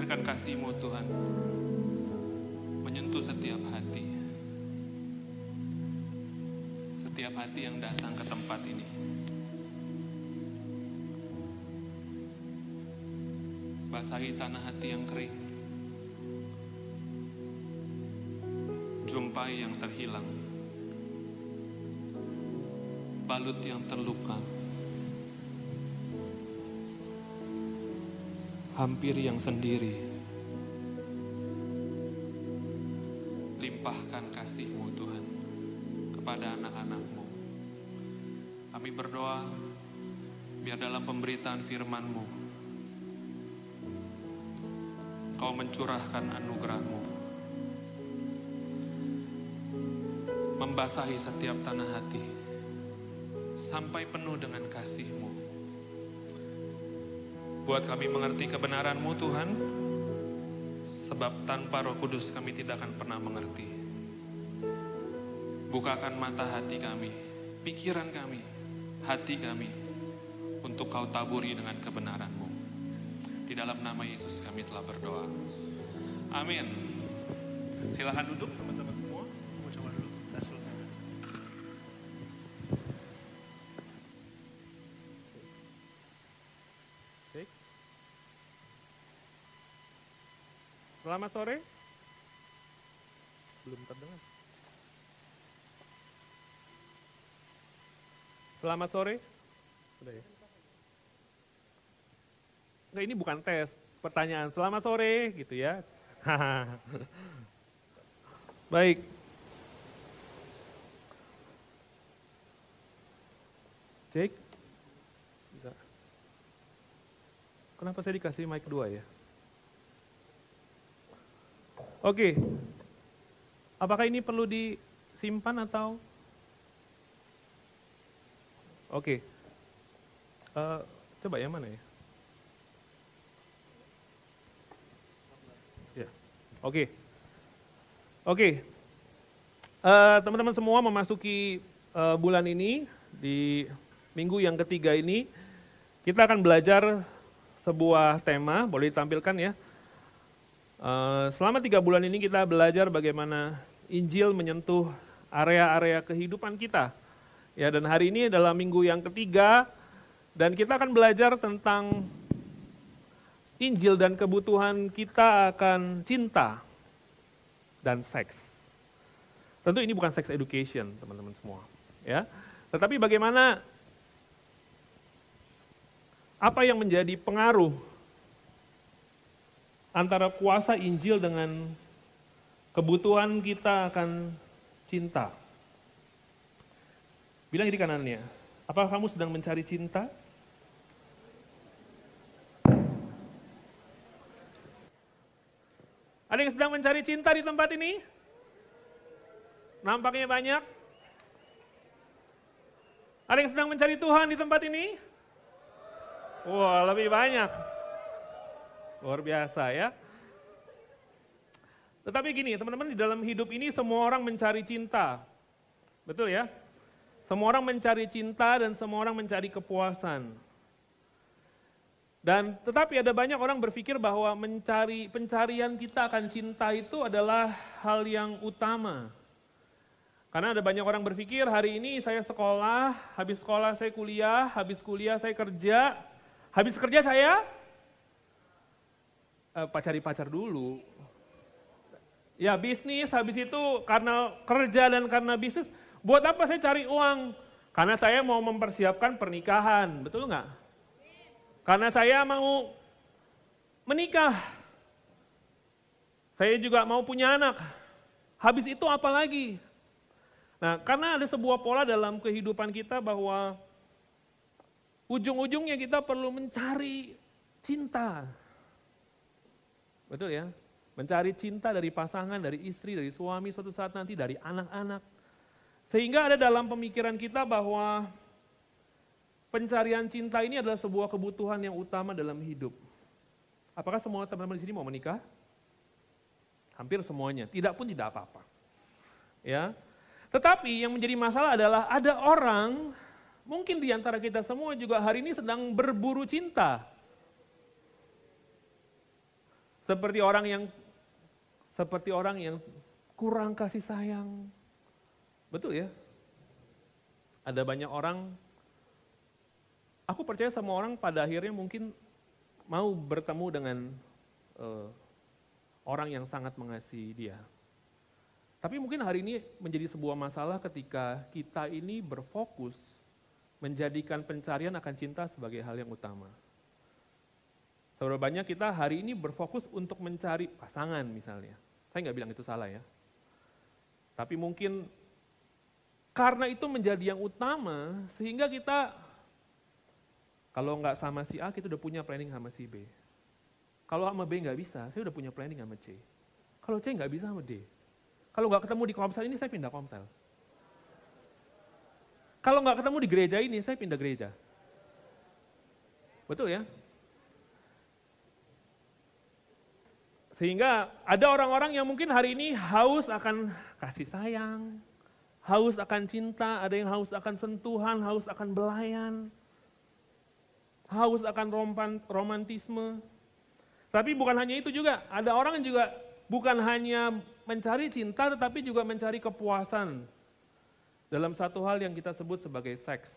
Biarkan kasih-Mu Tuhan menyentuh setiap hati. Setiap hati yang datang ke tempat ini. Basahi tanah hati yang kering. Jumpai yang terhilang. Balut yang terluka. Hampir yang sendiri. Limpahkan kasih-Mu Tuhan kepada anak-anak-Mu. Kami berdoa biar dalam pemberitaan firman-Mu Kau mencurahkan anugerah-Mu. Membasahi setiap tanah hati sampai penuh dengan kasih-Mu. Buat kami mengerti kebenaran-Mu Tuhan, sebab tanpa roh kudus kami tidak akan pernah mengerti. Bukakan mata hati kami, pikiran kami, hati kami, untuk kau taburi dengan kebenaran-Mu. Di dalam nama Yesus kami telah berdoa. Amin. Silahkan duduk Selamat sore. Belum terdengar. Selamat sore. Sudah ya. Enggak, ini bukan tes, pertanyaan. Selamat sore, gitu ya. Baik. Enggak. Kenapa saya dikasih mic dua ya? Oke. Apakah ini perlu disimpan atau? Oke. Eh, coba yang mana ya? Ya. Oke. Oke. Eh, teman-teman semua memasuki eh, bulan ini di minggu yang ketiga ini kita akan belajar sebuah tema, boleh ditampilkan ya. Eh, selama tiga bulan ini kita belajar bagaimana Injil menyentuh area-area kehidupan kita. Ya, dan hari ini adalah minggu yang ketiga dan kita akan belajar tentang Injil dan kebutuhan kita akan cinta dan seks. Tentu ini bukan sex education, teman-teman semua, ya. Tetapi bagaimana apa yang menjadi pengaruh antara kuasa Injil dengan kebutuhan kita akan cinta. Bilang di kanannya, apakah kamu sedang mencari cinta? Ada yang sedang mencari cinta di tempat ini? Nampaknya banyak. Ada yang sedang mencari Tuhan di tempat ini? Wah, lebih banyak. Luar biasa ya. Tetapi gini, teman-teman, di dalam hidup ini semua orang mencari cinta. Betul ya? Semua orang mencari cinta dan semua orang mencari kepuasan. Dan tetapi ada banyak orang berpikir bahwa mencari pencarian kita akan cinta itu adalah hal yang utama. Karena ada banyak orang berpikir hari ini saya sekolah, habis sekolah saya kuliah, habis kuliah saya kerja, habis kerja saya eh, pacari pacar dulu. Ya bisnis, habis itu karena kerja dan karena bisnis, buat apa saya cari uang? Karena saya mau mempersiapkan pernikahan, betul nggak? Karena saya mau menikah. Saya juga mau punya anak. Habis itu apa lagi? Nah, karena ada sebuah pola dalam kehidupan kita bahwa ujung-ujungnya kita perlu mencari cinta. Betul ya? Mencari cinta dari pasangan, dari istri, dari suami suatu saat nanti, dari anak-anak. Sehingga ada dalam pemikiran kita bahwa Pencarian cinta ini adalah sebuah kebutuhan yang utama dalam hidup. Apakah semua teman-teman di sini mau menikah? Hampir semuanya, tidak pun tidak apa-apa. Ya. Tetapi yang menjadi masalah adalah ada orang, mungkin di antara kita semua juga hari ini sedang berburu cinta. Seperti orang yang seperti orang yang kurang kasih sayang. Betul ya? Ada banyak orang aku percaya semua orang pada akhirnya mungkin mau bertemu dengan uh, orang yang sangat mengasihi dia. Tapi mungkin hari ini menjadi sebuah masalah ketika kita ini berfokus menjadikan pencarian akan cinta sebagai hal yang utama. Seberapa banyak kita hari ini berfokus untuk mencari pasangan misalnya. Saya nggak bilang itu salah ya. Tapi mungkin karena itu menjadi yang utama, sehingga kita kalau nggak sama si A, kita udah punya planning sama si B. Kalau sama B nggak bisa, saya udah punya planning sama C. Kalau C nggak bisa sama D. Kalau nggak ketemu di komsel ini, saya pindah komsel. Kalau nggak ketemu di gereja ini, saya pindah gereja. Betul ya? Sehingga ada orang-orang yang mungkin hari ini haus akan kasih sayang, haus akan cinta, ada yang haus akan sentuhan, haus akan belayan, haus akan romantisme. Tapi bukan hanya itu juga, ada orang yang juga bukan hanya mencari cinta tetapi juga mencari kepuasan dalam satu hal yang kita sebut sebagai seks.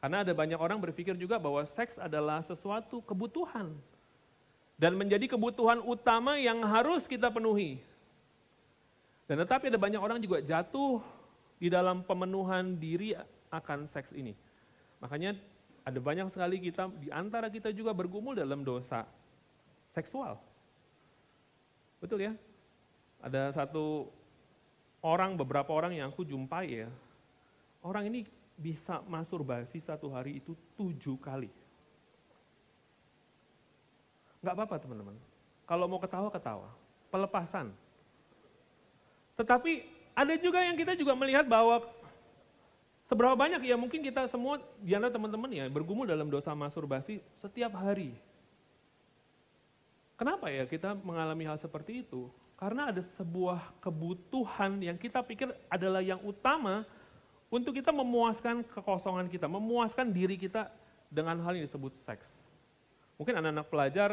Karena ada banyak orang berpikir juga bahwa seks adalah sesuatu kebutuhan dan menjadi kebutuhan utama yang harus kita penuhi. Dan tetapi ada banyak orang juga jatuh di dalam pemenuhan diri akan seks ini. Makanya ada banyak sekali kita di antara kita juga bergumul dalam dosa seksual. Betul ya? Ada satu orang, beberapa orang yang aku jumpai ya, orang ini bisa masturbasi satu hari itu tujuh kali. Gak apa-apa teman-teman. Kalau mau ketawa, ketawa. Pelepasan. Tetapi ada juga yang kita juga melihat bahwa seberapa banyak ya mungkin kita semua di teman-teman ya bergumul dalam dosa masturbasi setiap hari. Kenapa ya kita mengalami hal seperti itu? Karena ada sebuah kebutuhan yang kita pikir adalah yang utama untuk kita memuaskan kekosongan kita, memuaskan diri kita dengan hal yang disebut seks. Mungkin anak-anak pelajar,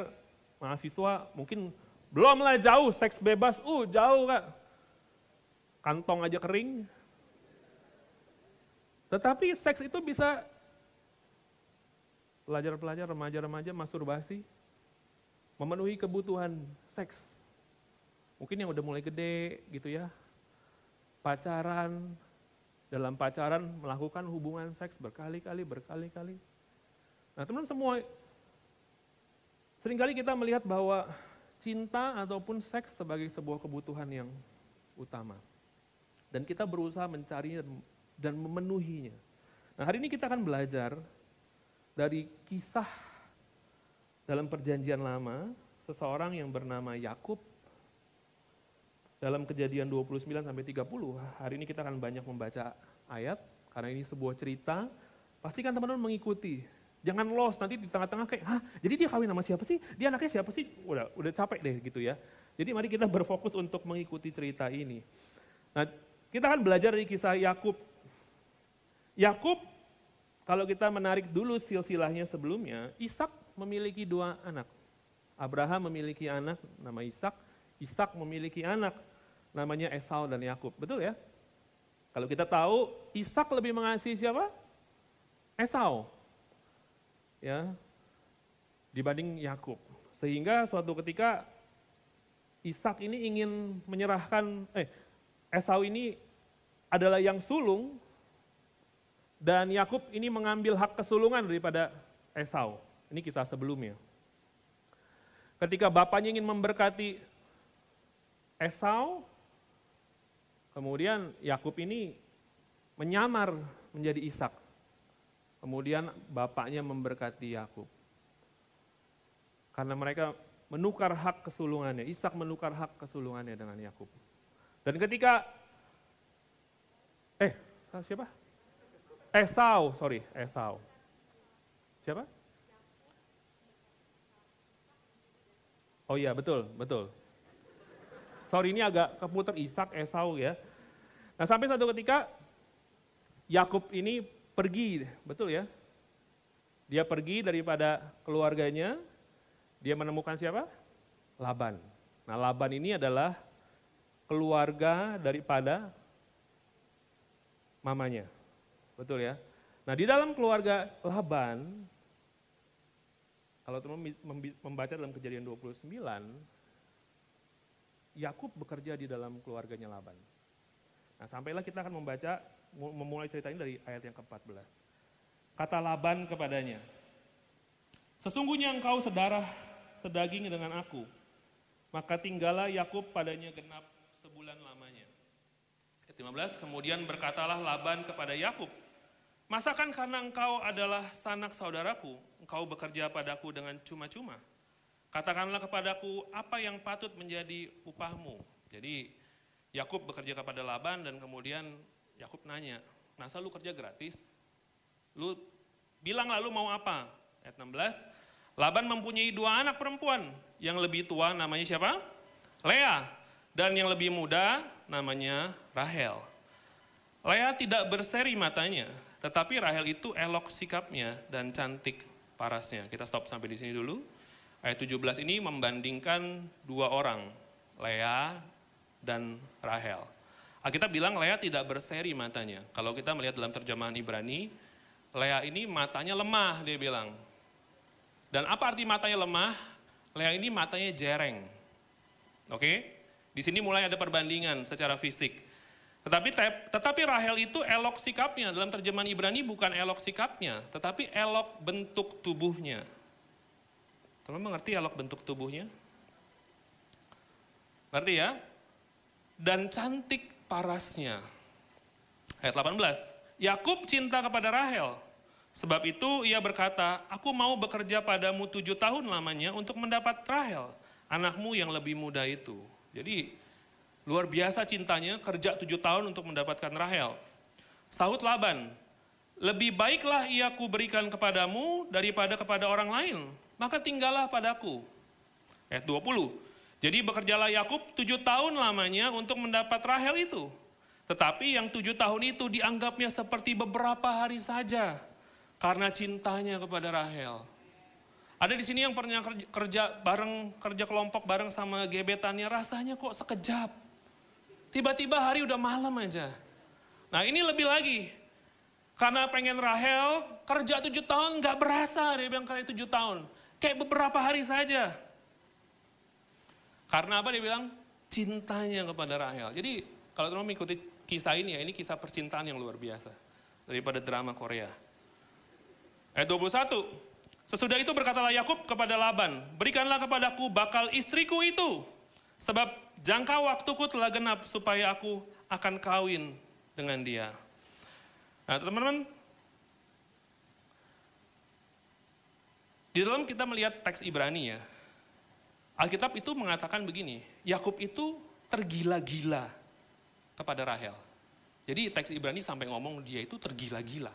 mahasiswa, mungkin belum lah jauh, seks bebas, uh jauh kak. Kantong aja kering. Tetapi seks itu bisa pelajar-pelajar, remaja-remaja masturbasi, memenuhi kebutuhan seks. Mungkin yang udah mulai gede gitu ya, pacaran, dalam pacaran melakukan hubungan seks berkali-kali, berkali-kali. Nah teman semua, sering kali kita melihat bahwa cinta ataupun seks sebagai sebuah kebutuhan yang utama. Dan kita berusaha mencari dan memenuhinya. Nah hari ini kita akan belajar dari kisah dalam perjanjian lama, seseorang yang bernama Yakub dalam kejadian 29 sampai 30, hari ini kita akan banyak membaca ayat karena ini sebuah cerita. Pastikan teman-teman mengikuti. Jangan lost nanti di tengah-tengah kayak, "Hah, jadi dia kawin sama siapa sih? Dia anaknya siapa sih?" Udah udah capek deh gitu ya. Jadi mari kita berfokus untuk mengikuti cerita ini. Nah, kita akan belajar dari kisah Yakub. Yakub kalau kita menarik dulu silsilahnya sebelumnya, Ishak memiliki dua anak. Abraham memiliki anak nama Ishak, Ishak memiliki anak namanya Esau dan Yakub. Betul ya? Kalau kita tahu Ishak lebih mengasihi siapa? Esau. Ya. Dibanding Yakub. Sehingga suatu ketika Ishak ini ingin menyerahkan eh Esau ini adalah yang sulung dan Yakub ini mengambil hak kesulungan daripada Esau. Ini kisah sebelumnya. Ketika bapaknya ingin memberkati Esau, kemudian Yakub ini menyamar menjadi Ishak. Kemudian bapaknya memberkati Yakub. Karena mereka menukar hak kesulungannya, Ishak menukar hak kesulungannya dengan Yakub. Dan ketika eh siapa? Esau, sorry, Esau. Siapa? Oh iya, betul, betul. Sorry ini agak keputar Ishak, Esau ya. Nah sampai satu ketika Yakub ini pergi, betul ya? Dia pergi daripada keluarganya, Dia menemukan siapa? Laban. Nah Laban ini adalah keluarga daripada mamanya. Betul ya? Nah di dalam keluarga Laban, kalau teman membaca dalam kejadian 29, Yakub bekerja di dalam keluarganya Laban. Nah sampailah kita akan membaca, memulai cerita ini dari ayat yang ke-14. Kata Laban kepadanya, Sesungguhnya engkau sedarah sedaging dengan aku, maka tinggallah Yakub padanya genap sebulan lamanya. Ayat 15, kemudian berkatalah Laban kepada Yakub, Masakan karena engkau adalah sanak saudaraku, engkau bekerja padaku dengan cuma-cuma? Katakanlah kepadaku apa yang patut menjadi upahmu. Jadi Yakub bekerja kepada Laban dan kemudian Yakub nanya, masa lu kerja gratis? Lu bilang lalu mau apa? Ayat 16, Laban mempunyai dua anak perempuan. Yang lebih tua namanya siapa? Lea. Dan yang lebih muda namanya Rahel. Lea tidak berseri matanya, tetapi Rahel itu elok sikapnya dan cantik parasnya. Kita stop sampai di sini dulu. Ayat 17 ini membandingkan dua orang, Lea dan Rahel. Kita bilang Lea tidak berseri matanya. Kalau kita melihat dalam terjemahan Ibrani, Lea ini matanya lemah, dia bilang. Dan apa arti matanya lemah? Lea ini matanya jereng. Oke? Di sini mulai ada perbandingan secara fisik. Tetapi tetapi Rahel itu elok sikapnya. Dalam terjemahan Ibrani bukan elok sikapnya, tetapi elok bentuk tubuhnya. Teman mengerti elok bentuk tubuhnya? Ngerti ya? Dan cantik parasnya. Ayat 18. Yakub cinta kepada Rahel. Sebab itu ia berkata, aku mau bekerja padamu tujuh tahun lamanya untuk mendapat Rahel, anakmu yang lebih muda itu. Jadi luar biasa cintanya, kerja tujuh tahun untuk mendapatkan Rahel. Sahut Laban, lebih baiklah ia kuberikan kepadamu daripada kepada orang lain, maka tinggallah padaku. Ayat 20, jadi bekerjalah Yakub tujuh tahun lamanya untuk mendapat Rahel itu. Tetapi yang tujuh tahun itu dianggapnya seperti beberapa hari saja karena cintanya kepada Rahel. Ada di sini yang pernah kerja bareng, kerja kelompok bareng sama gebetannya, rasanya kok sekejap. Tiba-tiba hari udah malam aja. Nah ini lebih lagi, karena pengen Rahel, kerja tujuh tahun nggak berasa, dia bilang kali tujuh tahun. Kayak beberapa hari saja. Karena apa dia bilang? Cintanya kepada Rahel. Jadi kalau teman mengikuti kisah ini ya, ini kisah percintaan yang luar biasa. Daripada drama Korea. Ayat 21. Sesudah itu berkatalah Yakub kepada Laban, berikanlah kepadaku bakal istriku itu. Sebab jangka waktuku telah genap supaya aku akan kawin dengan dia. Nah teman-teman, di dalam kita melihat teks Ibrani ya, Alkitab itu mengatakan begini, Yakub itu tergila-gila kepada Rahel. Jadi teks Ibrani sampai ngomong dia itu tergila-gila.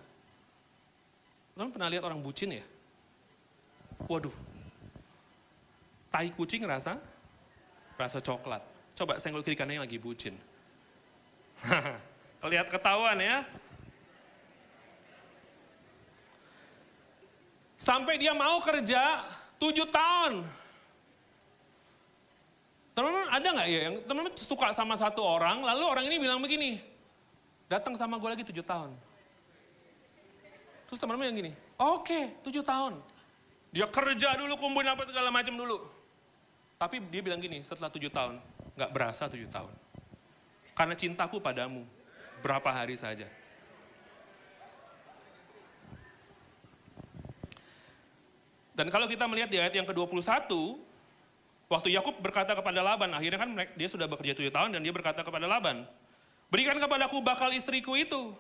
Teman pernah lihat orang bucin ya? Waduh, tai kucing rasa rasa coklat. Coba senggol kiri kanannya lagi bucin. Lihat ketahuan ya. Sampai dia mau kerja tujuh tahun Teman-teman ada nggak ya yang teman-teman suka sama satu orang, lalu orang ini bilang begini, datang sama gue lagi tujuh tahun. Terus teman-teman yang gini, oke okay, tujuh tahun. Dia kerja dulu, kumpulin apa segala macam dulu. Tapi dia bilang gini, setelah tujuh tahun, nggak berasa tujuh tahun. Karena cintaku padamu, berapa hari saja. Dan kalau kita melihat di ayat yang ke-21, Waktu Yakub berkata kepada Laban, akhirnya kan dia sudah bekerja tujuh tahun dan dia berkata kepada Laban, berikan kepadaku bakal istriku itu,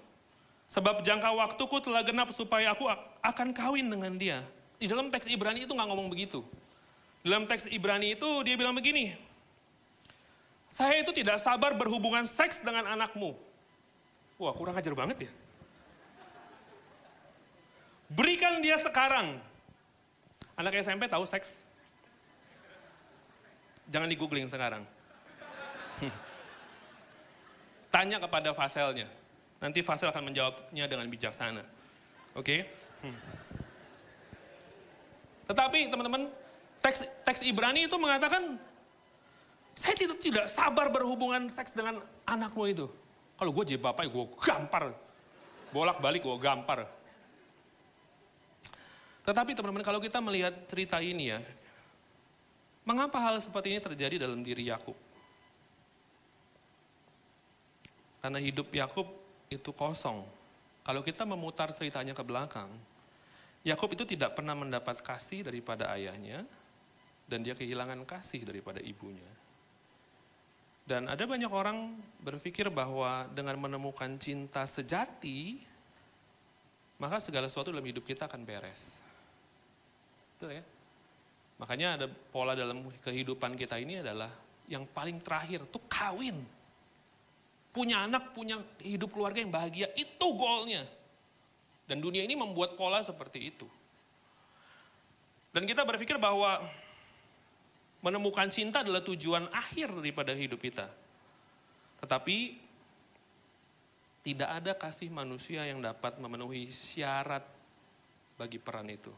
sebab jangka waktuku telah genap supaya aku akan kawin dengan dia. Di dalam teks Ibrani itu nggak ngomong begitu. Dalam teks Ibrani itu dia bilang begini, saya itu tidak sabar berhubungan seks dengan anakmu. Wah kurang ajar banget ya. Berikan dia sekarang. Anak SMP tahu seks? Jangan di googling sekarang. Tanya kepada faselnya. Nanti fasel akan menjawabnya dengan bijaksana. Oke? Okay? Tetapi teman-teman, Teks, teks Ibrani itu mengatakan, saya tidak, tidak sabar berhubungan seks dengan anakmu itu. Kalau gue jadi bapak, gue gampar. Bolak-balik gue gampar. Tetapi teman-teman kalau kita melihat cerita ini ya, mengapa hal seperti ini terjadi dalam diri Yakub? Karena hidup Yakub itu kosong. Kalau kita memutar ceritanya ke belakang, Yakub itu tidak pernah mendapat kasih daripada ayahnya, dan dia kehilangan kasih daripada ibunya. Dan ada banyak orang berpikir bahwa dengan menemukan cinta sejati, maka segala sesuatu dalam hidup kita akan beres. Betul ya? Makanya ada pola dalam kehidupan kita ini adalah yang paling terakhir tuh kawin. Punya anak, punya hidup keluarga yang bahagia, itu goalnya. Dan dunia ini membuat pola seperti itu. Dan kita berpikir bahwa Menemukan cinta adalah tujuan akhir daripada hidup kita. Tetapi tidak ada kasih manusia yang dapat memenuhi syarat bagi peran itu.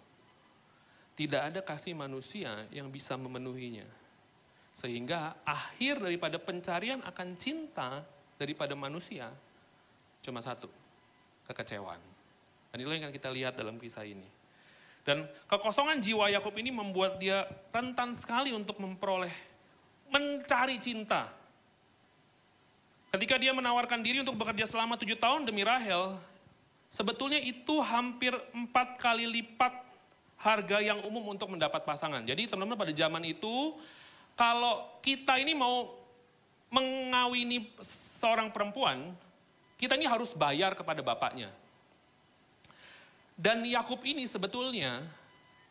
Tidak ada kasih manusia yang bisa memenuhinya. Sehingga akhir daripada pencarian akan cinta daripada manusia cuma satu, kekecewaan. Dan itu yang akan kita lihat dalam kisah ini. Dan kekosongan jiwa Yakub ini membuat dia rentan sekali untuk memperoleh, mencari cinta. Ketika dia menawarkan diri untuk bekerja selama tujuh tahun demi Rahel, sebetulnya itu hampir empat kali lipat harga yang umum untuk mendapat pasangan. Jadi teman-teman pada zaman itu, kalau kita ini mau mengawini seorang perempuan, kita ini harus bayar kepada bapaknya. Dan Yakub ini sebetulnya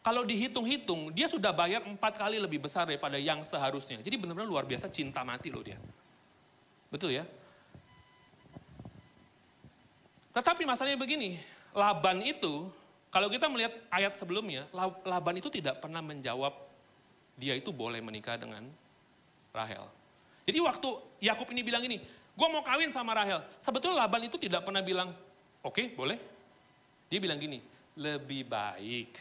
kalau dihitung-hitung dia sudah bayar empat kali lebih besar daripada yang seharusnya. Jadi benar-benar luar biasa cinta mati loh dia. Betul ya? Tetapi masalahnya begini, Laban itu, kalau kita melihat ayat sebelumnya, Laban itu tidak pernah menjawab dia itu boleh menikah dengan Rahel. Jadi waktu Yakub ini bilang ini, gue mau kawin sama Rahel. Sebetulnya Laban itu tidak pernah bilang, oke okay, boleh, dia bilang gini, lebih baik.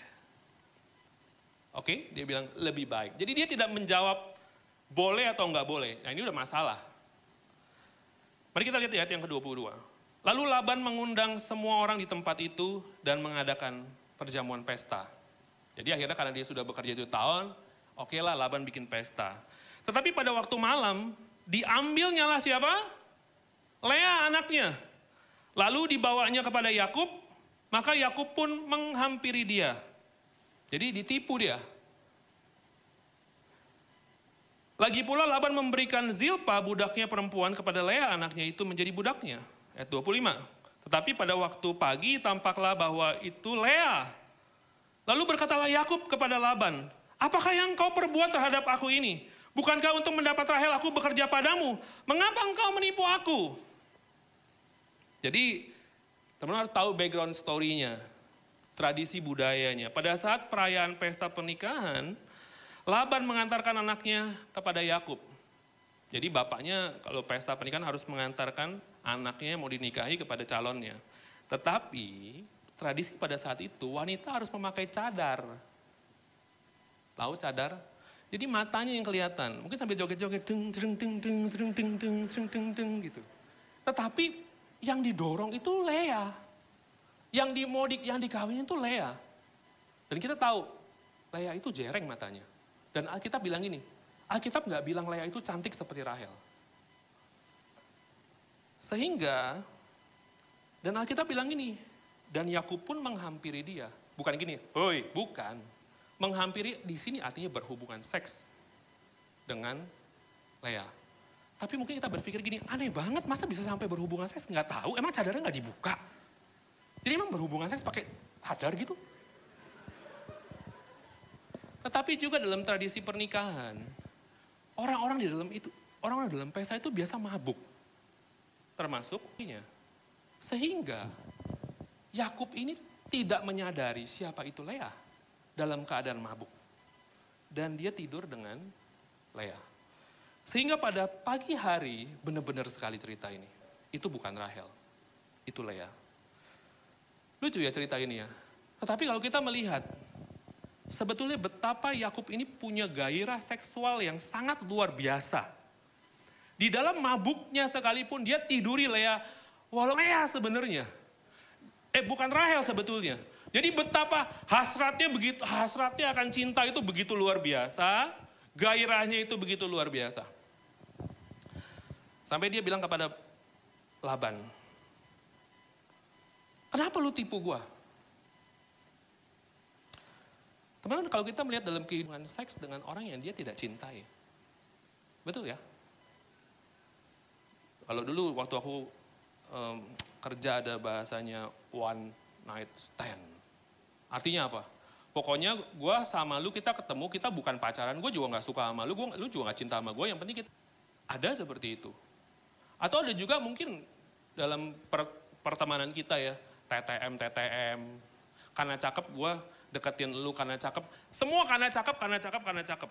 Oke, dia bilang lebih baik. Jadi dia tidak menjawab boleh atau enggak boleh. Nah ini udah masalah. Mari kita lihat ayat yang ke-22. Lalu Laban mengundang semua orang di tempat itu dan mengadakan perjamuan pesta. Jadi akhirnya karena dia sudah bekerja itu tahun, oke okay lah Laban bikin pesta. Tetapi pada waktu malam, diambilnya lah siapa? Lea anaknya. Lalu dibawanya kepada Yakub maka Yakub pun menghampiri dia. Jadi ditipu dia. Lagi pula Laban memberikan Zilpa budaknya perempuan kepada Lea anaknya itu menjadi budaknya. Ayat 25. Tetapi pada waktu pagi tampaklah bahwa itu Lea. Lalu berkatalah Yakub kepada Laban, apakah yang kau perbuat terhadap aku ini? Bukankah untuk mendapat Rahel aku bekerja padamu? Mengapa engkau menipu aku? Jadi Teman harus tahu background story-nya, tradisi budayanya. Pada saat perayaan pesta pernikahan, Laban mengantarkan anaknya kepada Yakub. Jadi bapaknya kalau pesta pernikahan harus mengantarkan anaknya mau dinikahi kepada calonnya. Tetapi tradisi pada saat itu wanita harus memakai cadar. Tahu cadar? Jadi matanya yang kelihatan. Mungkin sambil joget-joget deng deng deng deng deng deng deng deng deng deng gitu. Tetapi yang didorong itu Lea. Yang dimodik, yang dikawin itu Lea. Dan kita tahu, Lea itu jereng matanya. Dan Alkitab bilang gini, Alkitab nggak bilang Lea itu cantik seperti Rahel. Sehingga, dan Alkitab bilang gini, dan Yakub pun menghampiri dia. Bukan gini, hoi, bukan. Menghampiri di sini artinya berhubungan seks dengan Lea. Tapi mungkin kita berpikir gini, aneh banget masa bisa sampai berhubungan seks nggak tahu, emang cadarnya nggak dibuka. Jadi emang berhubungan seks pakai cadar gitu. Tetapi juga dalam tradisi pernikahan, orang-orang di dalam itu, orang-orang dalam pesta itu biasa mabuk. Termasuk ini. Sehingga Yakub ini tidak menyadari siapa itu Lea dalam keadaan mabuk. Dan dia tidur dengan Lea. Sehingga pada pagi hari benar-benar sekali cerita ini. Itu bukan Rahel, itu Lea. Lucu ya cerita ini ya. Tetapi kalau kita melihat sebetulnya betapa Yakub ini punya gairah seksual yang sangat luar biasa. Di dalam mabuknya sekalipun dia tiduri Lea, walau Lea sebenarnya. Eh bukan Rahel sebetulnya. Jadi betapa hasratnya begitu hasratnya akan cinta itu begitu luar biasa, gairahnya itu begitu luar biasa. Sampai dia bilang kepada Laban, Kenapa lu tipu gua? Teman-teman kalau kita melihat dalam kehidupan seks dengan orang yang dia tidak cintai. Betul ya? Kalau dulu waktu aku um, kerja ada bahasanya one night stand. Artinya apa? Pokoknya gue sama lu kita ketemu, kita bukan pacaran, gue juga gak suka sama lu, gua, lu juga gak cinta sama gue, yang penting kita ada seperti itu. Atau ada juga mungkin dalam per, pertemanan kita ya, TTM, TTM, karena cakep gue deketin lu karena cakep. Semua karena cakep, karena cakep, karena cakep.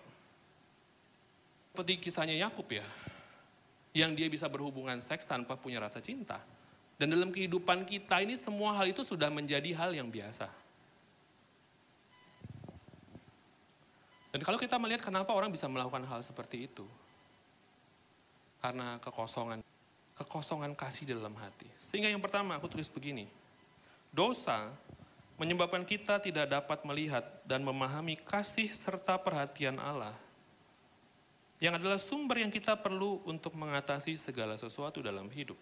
Seperti kisahnya Yakub ya. Yang dia bisa berhubungan seks tanpa punya rasa cinta. Dan dalam kehidupan kita ini semua hal itu sudah menjadi hal yang biasa. Dan kalau kita melihat kenapa orang bisa melakukan hal seperti itu. Karena kekosongan. Kekosongan kasih dalam hati. Sehingga yang pertama aku tulis begini. Dosa menyebabkan kita tidak dapat melihat dan memahami kasih serta perhatian Allah yang adalah sumber yang kita perlu untuk mengatasi segala sesuatu dalam hidup.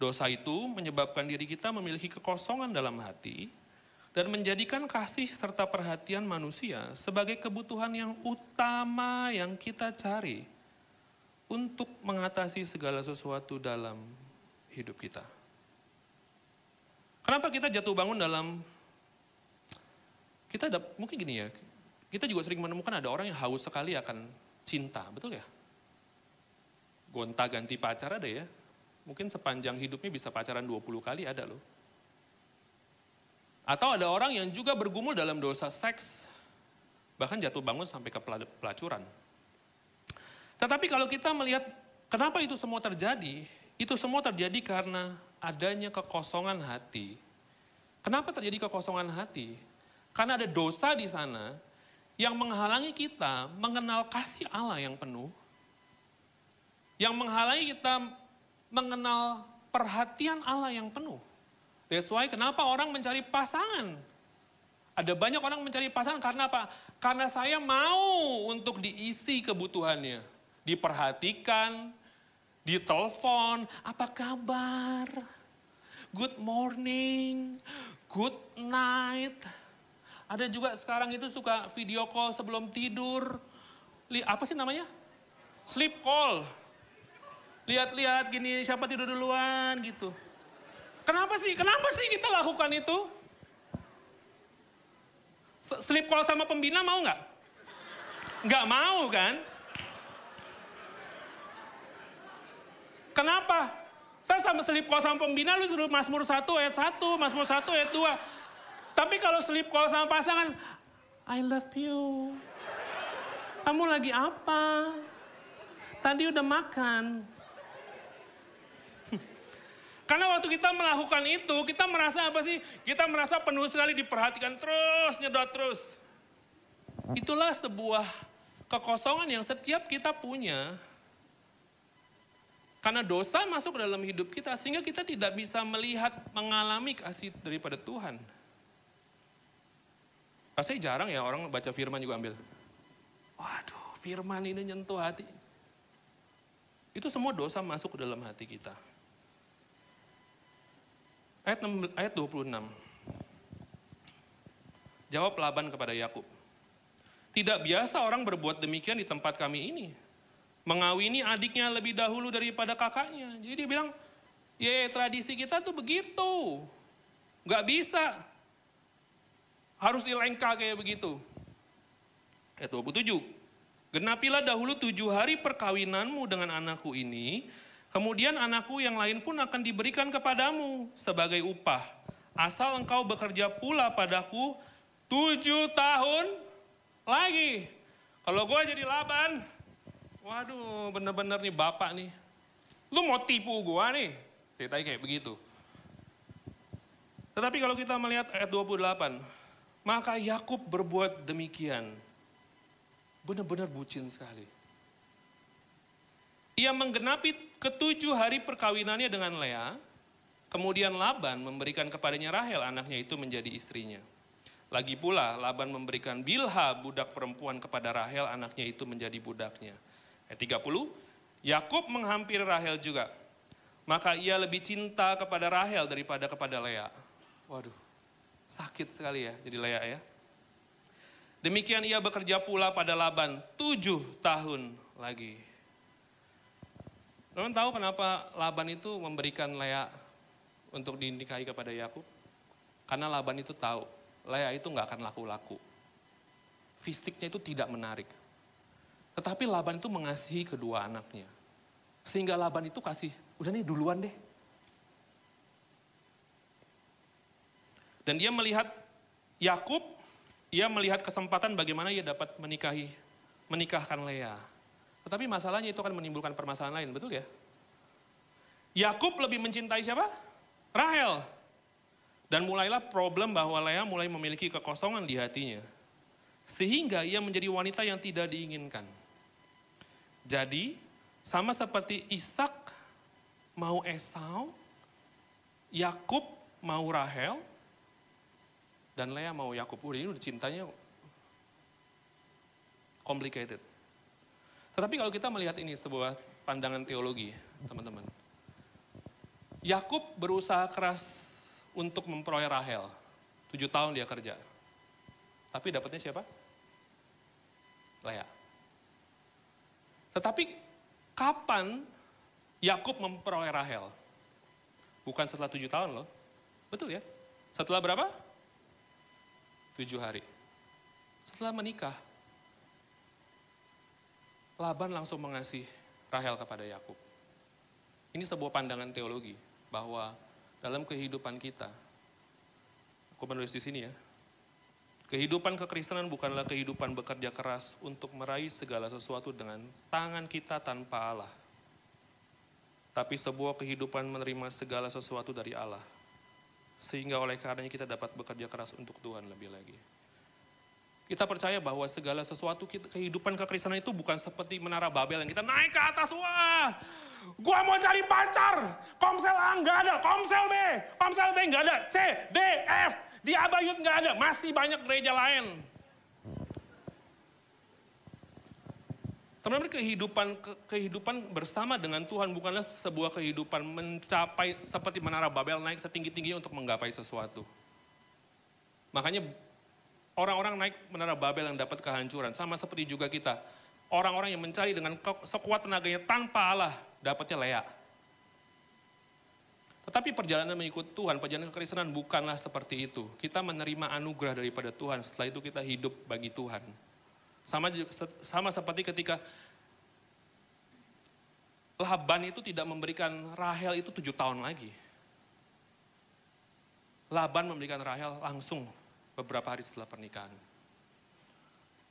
Dosa itu menyebabkan diri kita memiliki kekosongan dalam hati dan menjadikan kasih serta perhatian manusia sebagai kebutuhan yang utama yang kita cari untuk mengatasi segala sesuatu dalam hidup kita. Kenapa kita jatuh bangun dalam kita ada, mungkin gini ya, kita juga sering menemukan ada orang yang haus sekali akan cinta, betul ya? Gonta ganti pacar ada ya, mungkin sepanjang hidupnya bisa pacaran 20 kali ada loh. Atau ada orang yang juga bergumul dalam dosa seks, bahkan jatuh bangun sampai ke pelacuran. Tetapi kalau kita melihat kenapa itu semua terjadi, itu semua terjadi karena adanya kekosongan hati. Kenapa terjadi kekosongan hati? Karena ada dosa di sana yang menghalangi kita mengenal kasih Allah yang penuh, yang menghalangi kita mengenal perhatian Allah yang penuh. That's why kenapa orang mencari pasangan. Ada banyak orang mencari pasangan karena apa? Karena saya mau untuk diisi kebutuhannya. Diperhatikan, ditelepon, apa kabar? Good morning, good night. Ada juga sekarang itu suka video call sebelum tidur. Apa sih namanya? Sleep call. Lihat-lihat gini siapa tidur duluan gitu. Kenapa sih? Kenapa sih kita lakukan itu? Sleep call sama pembina mau nggak? Nggak mau kan? Kenapa? Kita sama selip call sama pembina lu suruh Mazmur 1 ayat 1, Mazmur 1 ayat 2. Tapi kalau selip call sama pasangan, I love you. Kamu lagi apa? Tadi udah makan. Karena waktu kita melakukan itu, kita merasa apa sih? Kita merasa penuh sekali diperhatikan terus, nyedot terus. Itulah sebuah kekosongan yang setiap kita punya karena dosa masuk dalam hidup kita sehingga kita tidak bisa melihat, mengalami kasih daripada Tuhan. Rasanya jarang ya orang baca firman juga ambil. Waduh, firman ini nyentuh hati. Itu semua dosa masuk ke dalam hati kita. Ayat, 6, ayat 26. Jawab Laban kepada Yakub. Tidak biasa orang berbuat demikian di tempat kami ini mengawini adiknya lebih dahulu daripada kakaknya. Jadi dia bilang, ya tradisi kita tuh begitu. Gak bisa. Harus dilengka kayak begitu. Ayat 27. Genapilah dahulu tujuh hari perkawinanmu dengan anakku ini, kemudian anakku yang lain pun akan diberikan kepadamu sebagai upah. Asal engkau bekerja pula padaku tujuh tahun lagi. Kalau gue jadi laban, Waduh, bener-bener nih bapak nih. Lu mau tipu gua nih. Ceritanya kayak begitu. Tetapi kalau kita melihat ayat 28, Maka Yakub berbuat demikian. Benar-benar bucin sekali. Ia menggenapi ketujuh hari perkawinannya dengan Lea, kemudian Laban memberikan kepadanya Rahel anaknya itu menjadi istrinya. Lagi pula Laban memberikan Bilha budak perempuan kepada Rahel anaknya itu menjadi budaknya. Ayat 30, Yakub menghampiri Rahel juga. Maka ia lebih cinta kepada Rahel daripada kepada Lea. Waduh, sakit sekali ya jadi Lea ya. Demikian ia bekerja pula pada Laban tujuh tahun lagi. Teman tahu kenapa Laban itu memberikan Lea untuk dinikahi kepada Yakub? Karena Laban itu tahu Lea itu nggak akan laku-laku. Fisiknya itu tidak menarik. Tetapi Laban itu mengasihi kedua anaknya. Sehingga Laban itu kasih, udah nih duluan deh. Dan dia melihat Yakub, ia melihat kesempatan bagaimana ia dapat menikahi, menikahkan Lea. Tetapi masalahnya itu akan menimbulkan permasalahan lain, betul ya? Yakub lebih mencintai siapa? Rahel. Dan mulailah problem bahwa Lea mulai memiliki kekosongan di hatinya. Sehingga ia menjadi wanita yang tidak diinginkan. Jadi, sama seperti Ishak mau Esau, Yakub mau Rahel, dan Lea mau Yakub. Udah ini udah cintanya complicated. Tetapi kalau kita melihat ini sebuah pandangan teologi, teman-teman. Yakub berusaha keras untuk memperoleh Rahel. Tujuh tahun dia kerja. Tapi dapatnya siapa? Lea. Tetapi kapan Yakub memperoleh Rahel? Bukan setelah tujuh tahun loh. Betul ya? Setelah berapa? Tujuh hari. Setelah menikah. Laban langsung mengasih Rahel kepada Yakub. Ini sebuah pandangan teologi bahwa dalam kehidupan kita, aku menulis di sini ya, kehidupan kekristenan bukanlah kehidupan bekerja keras untuk meraih segala sesuatu dengan tangan kita tanpa Allah. Tapi sebuah kehidupan menerima segala sesuatu dari Allah. Sehingga oleh karenanya kita dapat bekerja keras untuk Tuhan lebih lagi. Kita percaya bahwa segala sesuatu kehidupan kekristenan itu bukan seperti menara Babel yang kita naik ke atas, wah, gua mau cari pacar, komsel A nggak ada, komsel B, komsel B nggak ada, C, D, F, di Abayut nggak ada, masih banyak gereja lain. Teman-teman kehidupan kehidupan bersama dengan Tuhan bukanlah sebuah kehidupan mencapai seperti menara Babel naik setinggi-tingginya untuk menggapai sesuatu. Makanya Orang-orang naik menara Babel yang dapat kehancuran. Sama seperti juga kita. Orang-orang yang mencari dengan sekuat tenaganya tanpa Allah, dapatnya Lea. Tetapi perjalanan mengikut Tuhan, perjalanan kekristenan bukanlah seperti itu. Kita menerima anugerah daripada Tuhan, setelah itu kita hidup bagi Tuhan. Sama, sama seperti ketika Laban itu tidak memberikan Rahel itu tujuh tahun lagi. Laban memberikan Rahel langsung beberapa hari setelah pernikahan.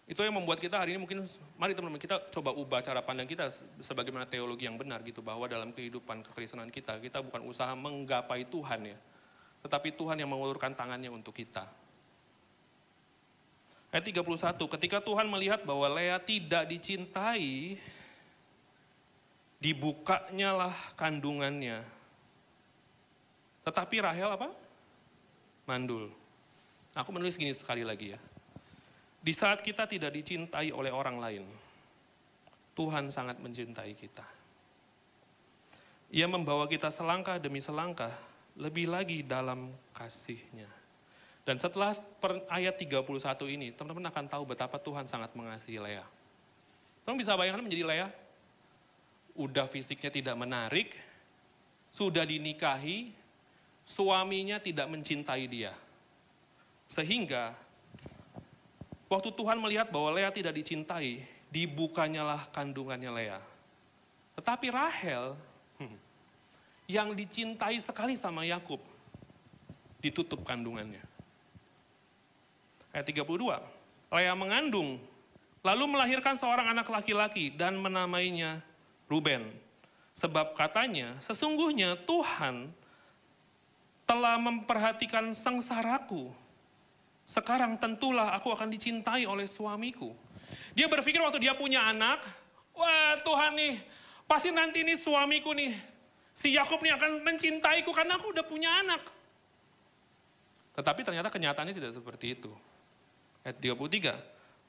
Itu yang membuat kita hari ini mungkin, mari teman-teman kita coba ubah cara pandang kita sebagaimana teologi yang benar gitu, bahwa dalam kehidupan kekristenan kita, kita bukan usaha menggapai Tuhan ya, tetapi Tuhan yang mengulurkan tangannya untuk kita. Ayat 31, ketika Tuhan melihat bahwa Lea tidak dicintai, dibukanya lah kandungannya. Tetapi Rahel apa? Mandul. Aku menulis gini sekali lagi ya. Di saat kita tidak dicintai oleh orang lain, Tuhan sangat mencintai kita. Ia membawa kita selangkah demi selangkah, lebih lagi dalam kasihnya. Dan setelah per ayat 31 ini, teman-teman akan tahu betapa Tuhan sangat mengasihi Lea. Teman bisa bayangkan menjadi Lea? Udah fisiknya tidak menarik, sudah dinikahi, suaminya tidak mencintai dia. Sehingga waktu Tuhan melihat bahwa Lea tidak dicintai, dibukanyalah kandungannya Lea. Tetapi Rahel hmm, yang dicintai sekali sama Yakub ditutup kandungannya. Ayat 32. Lea mengandung lalu melahirkan seorang anak laki-laki dan menamainya Ruben. Sebab katanya, sesungguhnya Tuhan telah memperhatikan sengsaraku sekarang tentulah aku akan dicintai oleh suamiku. Dia berpikir waktu dia punya anak, wah Tuhan nih, pasti nanti nih suamiku nih, si Yakub nih akan mencintaiku karena aku udah punya anak. Tetapi ternyata kenyataannya tidak seperti itu. Ayat 33,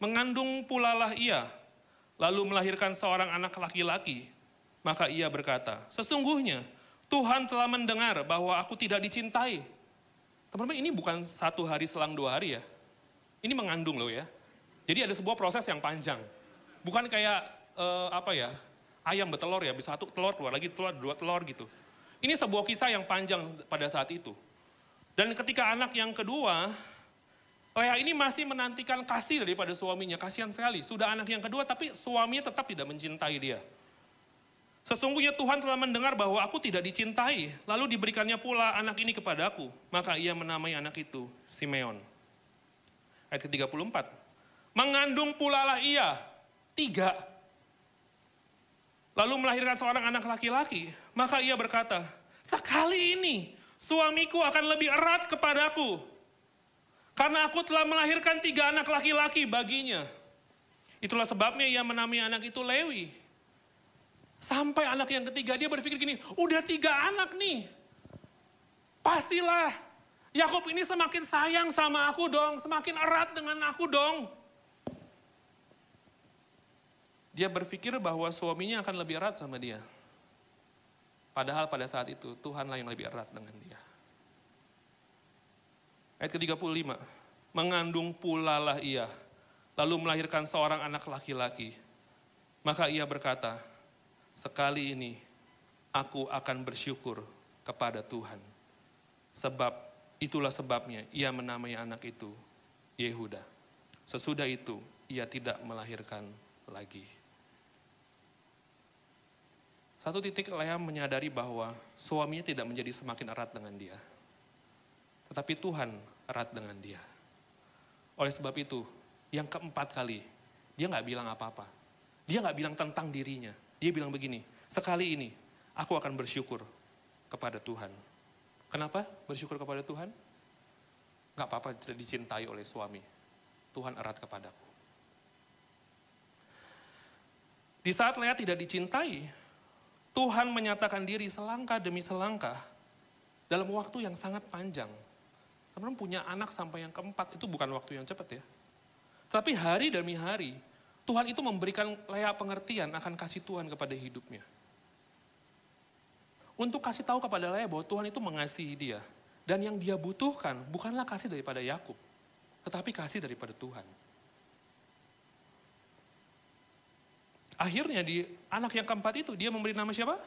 mengandung pulalah ia, lalu melahirkan seorang anak laki-laki. Maka ia berkata, sesungguhnya Tuhan telah mendengar bahwa aku tidak dicintai. Teman-teman ini bukan satu hari selang dua hari ya. Ini mengandung loh ya. Jadi ada sebuah proses yang panjang. Bukan kayak eh, apa ya, ayam bertelur ya, bisa satu telur, keluar lagi telur, dua telur gitu. Ini sebuah kisah yang panjang pada saat itu. Dan ketika anak yang kedua, Lea ini masih menantikan kasih daripada suaminya. Kasihan sekali, sudah anak yang kedua tapi suaminya tetap tidak mencintai dia. Sesungguhnya Tuhan telah mendengar bahwa aku tidak dicintai, lalu diberikannya pula anak ini kepadaku. Maka ia menamai anak itu Simeon. Ayat ke-34. Mengandung pula lah ia, tiga. Lalu melahirkan seorang anak laki-laki. Maka ia berkata, sekali ini suamiku akan lebih erat kepadaku. Karena aku telah melahirkan tiga anak laki-laki baginya. Itulah sebabnya ia menamai anak itu Lewi. Sampai anak yang ketiga dia berpikir gini, udah tiga anak nih. Pastilah Yakub ini semakin sayang sama aku dong, semakin erat dengan aku dong. Dia berpikir bahwa suaminya akan lebih erat sama dia. Padahal pada saat itu Tuhanlah yang lebih erat dengan dia. Ayat ke-35, mengandung pula lah ia, lalu melahirkan seorang anak laki-laki. Maka ia berkata, sekali ini aku akan bersyukur kepada Tuhan. Sebab itulah sebabnya ia menamai anak itu Yehuda. Sesudah itu ia tidak melahirkan lagi. Satu titik Lea menyadari bahwa suaminya tidak menjadi semakin erat dengan dia. Tetapi Tuhan erat dengan dia. Oleh sebab itu, yang keempat kali, dia nggak bilang apa-apa. Dia nggak bilang tentang dirinya. Dia bilang begini, sekali ini aku akan bersyukur kepada Tuhan. Kenapa bersyukur kepada Tuhan? Nggak apa-apa tidak dicintai oleh suami. Tuhan erat kepadaku. Di saat Lea tidak dicintai, Tuhan menyatakan diri selangkah demi selangkah dalam waktu yang sangat panjang. Teman-teman punya anak sampai yang keempat itu bukan waktu yang cepat ya. Tapi hari demi hari, Tuhan itu memberikan Lea pengertian akan kasih Tuhan kepada hidupnya. Untuk kasih tahu kepada Lea bahwa Tuhan itu mengasihi dia. Dan yang dia butuhkan bukanlah kasih daripada Yakub, tetapi kasih daripada Tuhan. Akhirnya di anak yang keempat itu dia memberi nama siapa?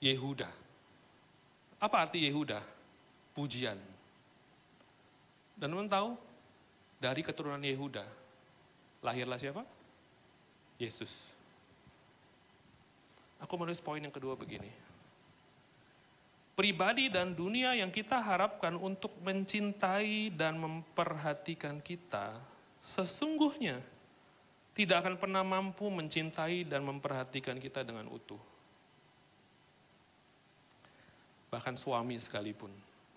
Yehuda. Apa arti Yehuda? Pujian. Dan teman tahu, dari keturunan Yehuda, lahirlah siapa? Yesus. Aku menulis poin yang kedua begini. Pribadi dan dunia yang kita harapkan untuk mencintai dan memperhatikan kita, sesungguhnya tidak akan pernah mampu mencintai dan memperhatikan kita dengan utuh. Bahkan suami sekalipun,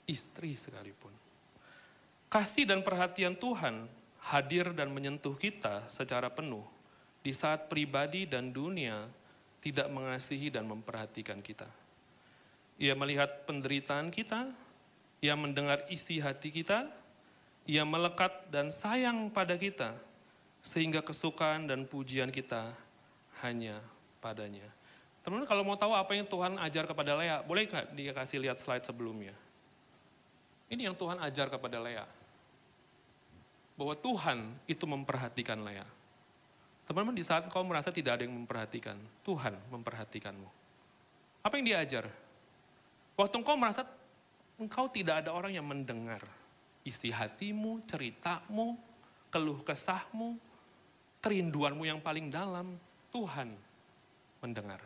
istri sekalipun. Kasih dan perhatian Tuhan hadir dan menyentuh kita secara penuh di saat pribadi dan dunia tidak mengasihi dan memperhatikan kita. Ia melihat penderitaan kita, ia mendengar isi hati kita, ia melekat dan sayang pada kita, sehingga kesukaan dan pujian kita hanya padanya. Teman-teman kalau mau tahu apa yang Tuhan ajar kepada Lea, boleh nggak dikasih lihat slide sebelumnya? Ini yang Tuhan ajar kepada Lea. Bahwa Tuhan itu memperhatikan Lea. Teman-teman di saat kau merasa tidak ada yang memperhatikan, Tuhan memperhatikanmu. Apa yang dia ajar? Waktu engkau merasa engkau tidak ada orang yang mendengar isi hatimu, ceritamu, keluh kesahmu, kerinduanmu yang paling dalam, Tuhan mendengar.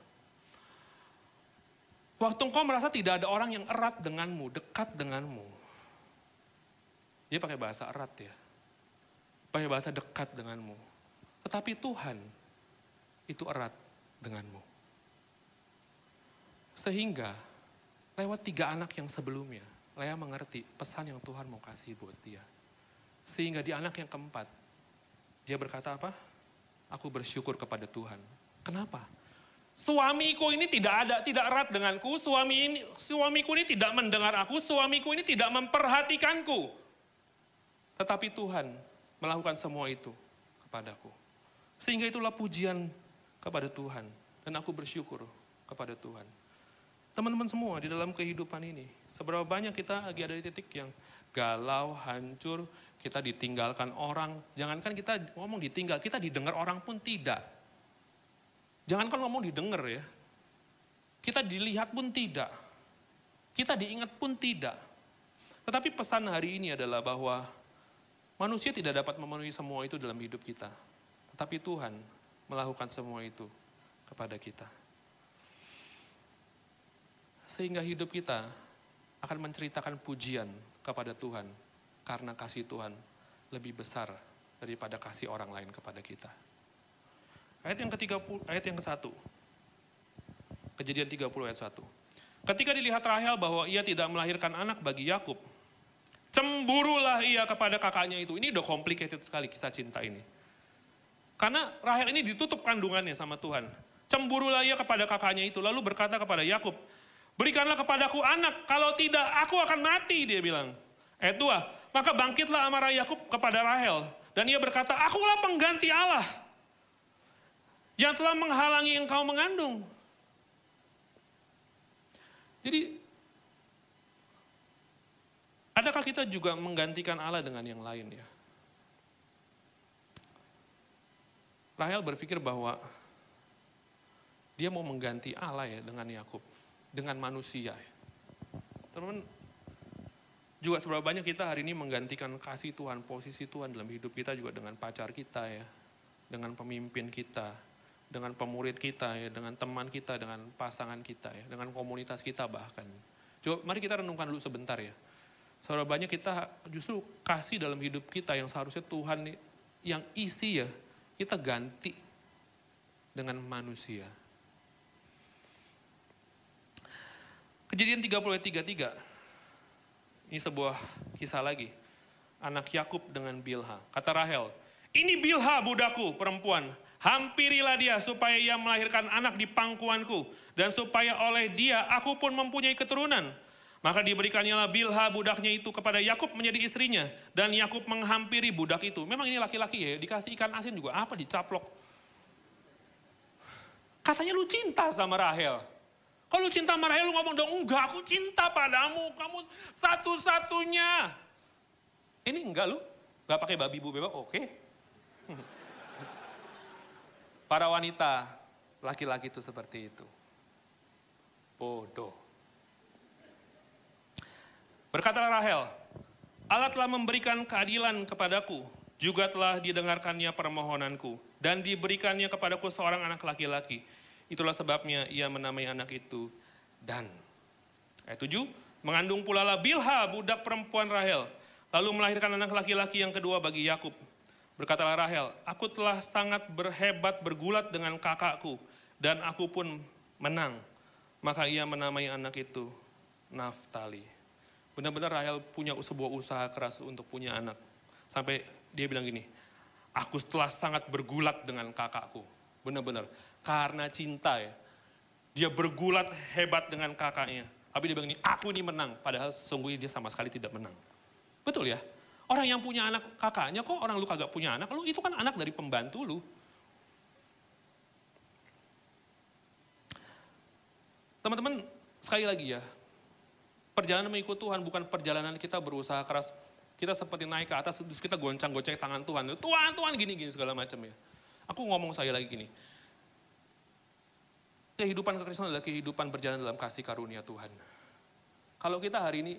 Waktu engkau merasa tidak ada orang yang erat denganmu, dekat denganmu. Dia pakai bahasa erat ya. Pakai bahasa dekat denganmu. Tetapi Tuhan itu erat denganmu. Sehingga lewat tiga anak yang sebelumnya, Lea mengerti pesan yang Tuhan mau kasih buat dia. Sehingga di anak yang keempat, dia berkata apa? Aku bersyukur kepada Tuhan. Kenapa? Suamiku ini tidak ada, tidak erat denganku, suami ini, suamiku ini tidak mendengar aku, suamiku ini tidak memperhatikanku. Tetapi Tuhan melakukan semua itu kepadaku. Sehingga itulah pujian kepada Tuhan. Dan aku bersyukur kepada Tuhan. Teman-teman semua di dalam kehidupan ini, seberapa banyak kita lagi ada di titik yang galau, hancur, kita ditinggalkan orang. Jangankan kita ngomong ditinggal, kita didengar orang pun tidak. Jangankan ngomong didengar ya. Kita dilihat pun tidak. Kita diingat pun tidak. Tetapi pesan hari ini adalah bahwa manusia tidak dapat memenuhi semua itu dalam hidup kita. Tetapi Tuhan melakukan semua itu kepada kita. Sehingga hidup kita akan menceritakan pujian kepada Tuhan karena kasih Tuhan lebih besar daripada kasih orang lain kepada kita. Ayat yang ketiga, ayat yang ke satu. Kejadian 30 ayat 1. Ketika dilihat Rahel bahwa ia tidak melahirkan anak bagi Yakub, cemburulah ia kepada kakaknya itu. Ini udah complicated sekali kisah cinta ini. Karena Rahel ini ditutup kandungannya sama Tuhan. Cemburulah ia kepada kakaknya itu, lalu berkata kepada Yakub, berikanlah kepadaku anak, kalau tidak aku akan mati, dia bilang. Ayat 2, maka bangkitlah amarah Yakub kepada Rahel, dan ia berkata, akulah pengganti Allah yang telah menghalangi engkau mengandung. Jadi, adakah kita juga menggantikan Allah dengan yang lain ya? Rahel berpikir bahwa dia mau mengganti Allah ya dengan Yakub, dengan manusia. Ya. Teman-teman, juga seberapa banyak kita hari ini menggantikan kasih Tuhan, posisi Tuhan dalam hidup kita juga dengan pacar kita ya, dengan pemimpin kita, dengan pemurid kita ya, dengan teman kita, dengan pasangan kita ya, dengan komunitas kita bahkan. Coba mari kita renungkan dulu sebentar ya. Seberapa banyak kita justru kasih dalam hidup kita yang seharusnya Tuhan yang isi ya, kita ganti dengan manusia. Kejadian 30 ayat 33. Ini sebuah kisah lagi. Anak Yakub dengan Bilha. Kata Rahel, ini Bilha budakku perempuan. Hampirilah dia supaya ia melahirkan anak di pangkuanku. Dan supaya oleh dia aku pun mempunyai keturunan. Maka diberikannya Bilha budaknya itu kepada Yakub menjadi istrinya. Dan Yakub menghampiri budak itu. Memang ini laki-laki ya, dikasih ikan asin juga. Apa dicaplok? Katanya lu cinta sama Rahel. Kalau lu cinta sama Rahel, lu ngomong dong, enggak aku cinta padamu, kamu satu-satunya. Ini enggak lu, enggak pakai babi bu bebek, oke. Para wanita, laki-laki itu seperti itu. Bodoh. Berkatalah Rahel, Allah telah memberikan keadilan kepadaku, juga telah didengarkannya permohonanku, dan diberikannya kepadaku seorang anak laki-laki. Itulah sebabnya ia menamai anak itu Dan. Ayat 7, mengandung pula lah Bilha, budak perempuan Rahel, lalu melahirkan anak laki-laki yang kedua bagi Yakub. Berkatalah Rahel, aku telah sangat berhebat bergulat dengan kakakku dan aku pun menang. Maka ia menamai anak itu Naftali. Benar-benar Rahel punya sebuah usaha keras untuk punya anak. Sampai dia bilang gini, aku telah sangat bergulat dengan kakakku. Benar-benar, karena cinta ya. Dia bergulat hebat dengan kakaknya. Tapi dia bilang ini, aku ini menang. Padahal sesungguhnya dia sama sekali tidak menang. Betul ya? Orang yang punya anak kakaknya kok orang lu kagak punya anak, lu itu kan anak dari pembantu lu. Teman-teman, sekali lagi ya, perjalanan mengikut Tuhan bukan perjalanan kita berusaha keras, kita seperti naik ke atas, terus kita goncang-goncang tangan Tuhan. Tuhan, Tuhan, gini-gini segala macam ya. Aku ngomong saya lagi gini, kehidupan kekristenan adalah kehidupan berjalan dalam kasih karunia Tuhan. Kalau kita hari ini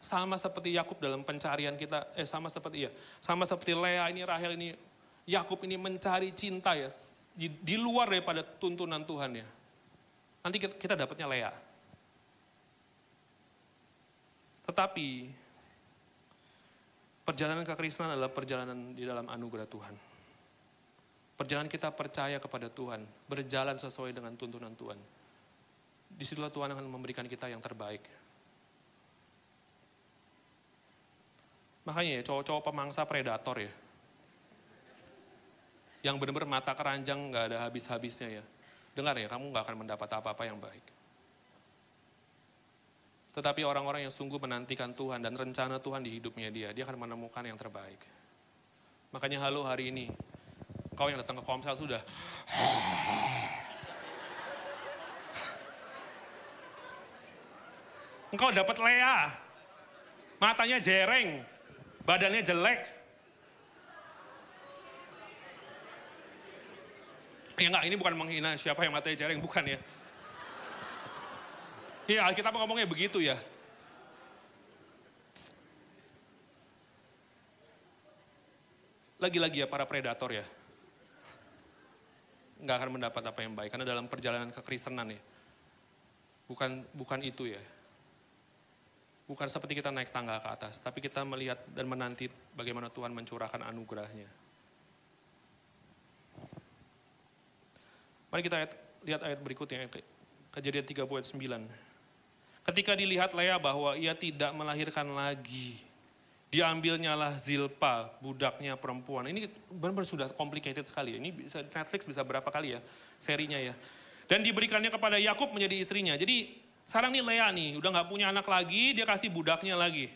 sama seperti Yakub dalam pencarian kita, eh sama seperti ya, sama seperti Lea ini, Rahel ini, Yakub ini mencari cinta ya, di, di luar daripada tuntunan Tuhan ya. Nanti kita, kita dapatnya Lea. Tetapi perjalanan kekristenan adalah perjalanan di dalam anugerah Tuhan. Perjalanan kita percaya kepada Tuhan, berjalan sesuai dengan tuntunan Tuhan. Di situlah Tuhan akan memberikan kita yang terbaik. Makanya ya cowok-cowok pemangsa predator ya. Yang benar-benar mata keranjang nggak ada habis-habisnya ya. Dengar ya, kamu nggak akan mendapat apa-apa yang baik. Tetapi orang-orang yang sungguh menantikan Tuhan dan rencana Tuhan di hidupnya dia, dia akan menemukan yang terbaik. Makanya halo hari ini, kau yang datang ke komsel sudah. Engkau dapat Lea, matanya jereng, badannya jelek. Ya enggak, ini bukan menghina siapa yang matanya jereng, bukan ya. Iya, Alkitab ngomongnya begitu ya. Lagi-lagi ya para predator ya. Nggak akan mendapat apa yang baik, karena dalam perjalanan kekristenan ya. Bukan bukan itu ya. Bukan seperti kita naik tangga ke atas, tapi kita melihat dan menanti bagaimana Tuhan mencurahkan anugerahnya. Mari kita lihat, ayat berikutnya, kejadian 30 ayat 9. Ketika dilihat Lea bahwa ia tidak melahirkan lagi, diambilnyalah Zilpa, budaknya perempuan. Ini benar-benar sudah complicated sekali. Ini bisa Netflix bisa berapa kali ya serinya ya. Dan diberikannya kepada Yakub menjadi istrinya. Jadi sekarang nih Lea nih, udah nggak punya anak lagi, dia kasih budaknya lagi.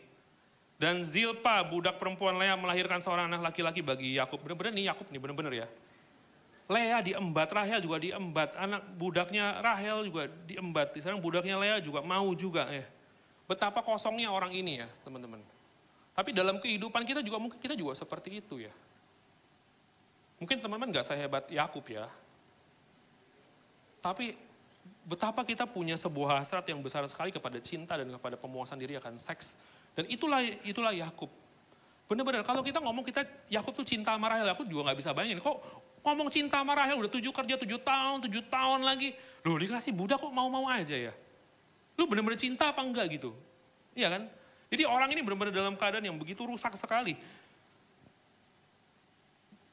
Dan Zilpa, budak perempuan Lea melahirkan seorang anak laki-laki bagi Yakub. Benar-benar nih Yakub nih, benar-benar ya. Lea diembat, Rahel juga diembat, anak budaknya Rahel juga diembat. Sekarang budaknya Lea juga mau juga ya. Betapa kosongnya orang ini ya teman-teman. Tapi dalam kehidupan kita juga mungkin kita juga seperti itu ya. Mungkin teman-teman gak sehebat Yakub ya. Tapi betapa kita punya sebuah hasrat yang besar sekali kepada cinta dan kepada pemuasan diri akan seks. Dan itulah itulah Yakub. Benar-benar kalau kita ngomong kita Yakub tuh cinta sama Rahel, aku juga nggak bisa bayangin. Kok ngomong cinta sama Rahel udah tujuh kerja tujuh tahun, tujuh tahun lagi. Loh dikasih budak kok mau-mau aja ya. Lu benar-benar cinta apa enggak gitu. Iya kan? Jadi orang ini benar-benar dalam keadaan yang begitu rusak sekali.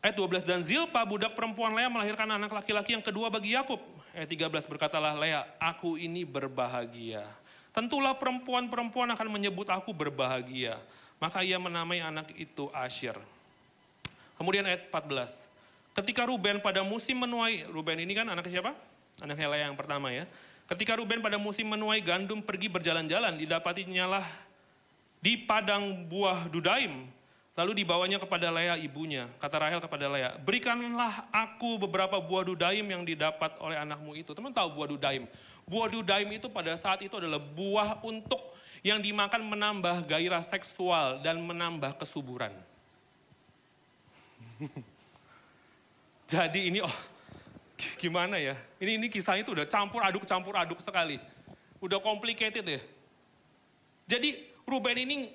Ayat 12, dan Zilpa budak perempuan Lea melahirkan anak laki-laki yang kedua bagi Yakub. Ayat 13 berkatalah Lea, aku ini berbahagia. Tentulah perempuan-perempuan akan menyebut aku berbahagia. Maka ia menamai anak itu Asyir. Kemudian ayat 14. Ketika Ruben pada musim menuai, Ruben ini kan anak siapa? Anaknya Lea yang pertama ya. Ketika Ruben pada musim menuai gandum pergi berjalan-jalan, didapatinya lah di padang buah Dudaim. Lalu dibawanya kepada Lea ibunya. Kata Rahel kepada Lea, berikanlah aku beberapa buah Dudaim yang didapat oleh anakmu itu. Teman tahu buah Dudaim? Buah Dudaim itu pada saat itu adalah buah untuk yang dimakan menambah gairah seksual dan menambah kesuburan. Jadi ini oh gimana ya? Ini ini kisahnya itu udah campur aduk campur aduk sekali. Udah complicated ya. Jadi Ruben ini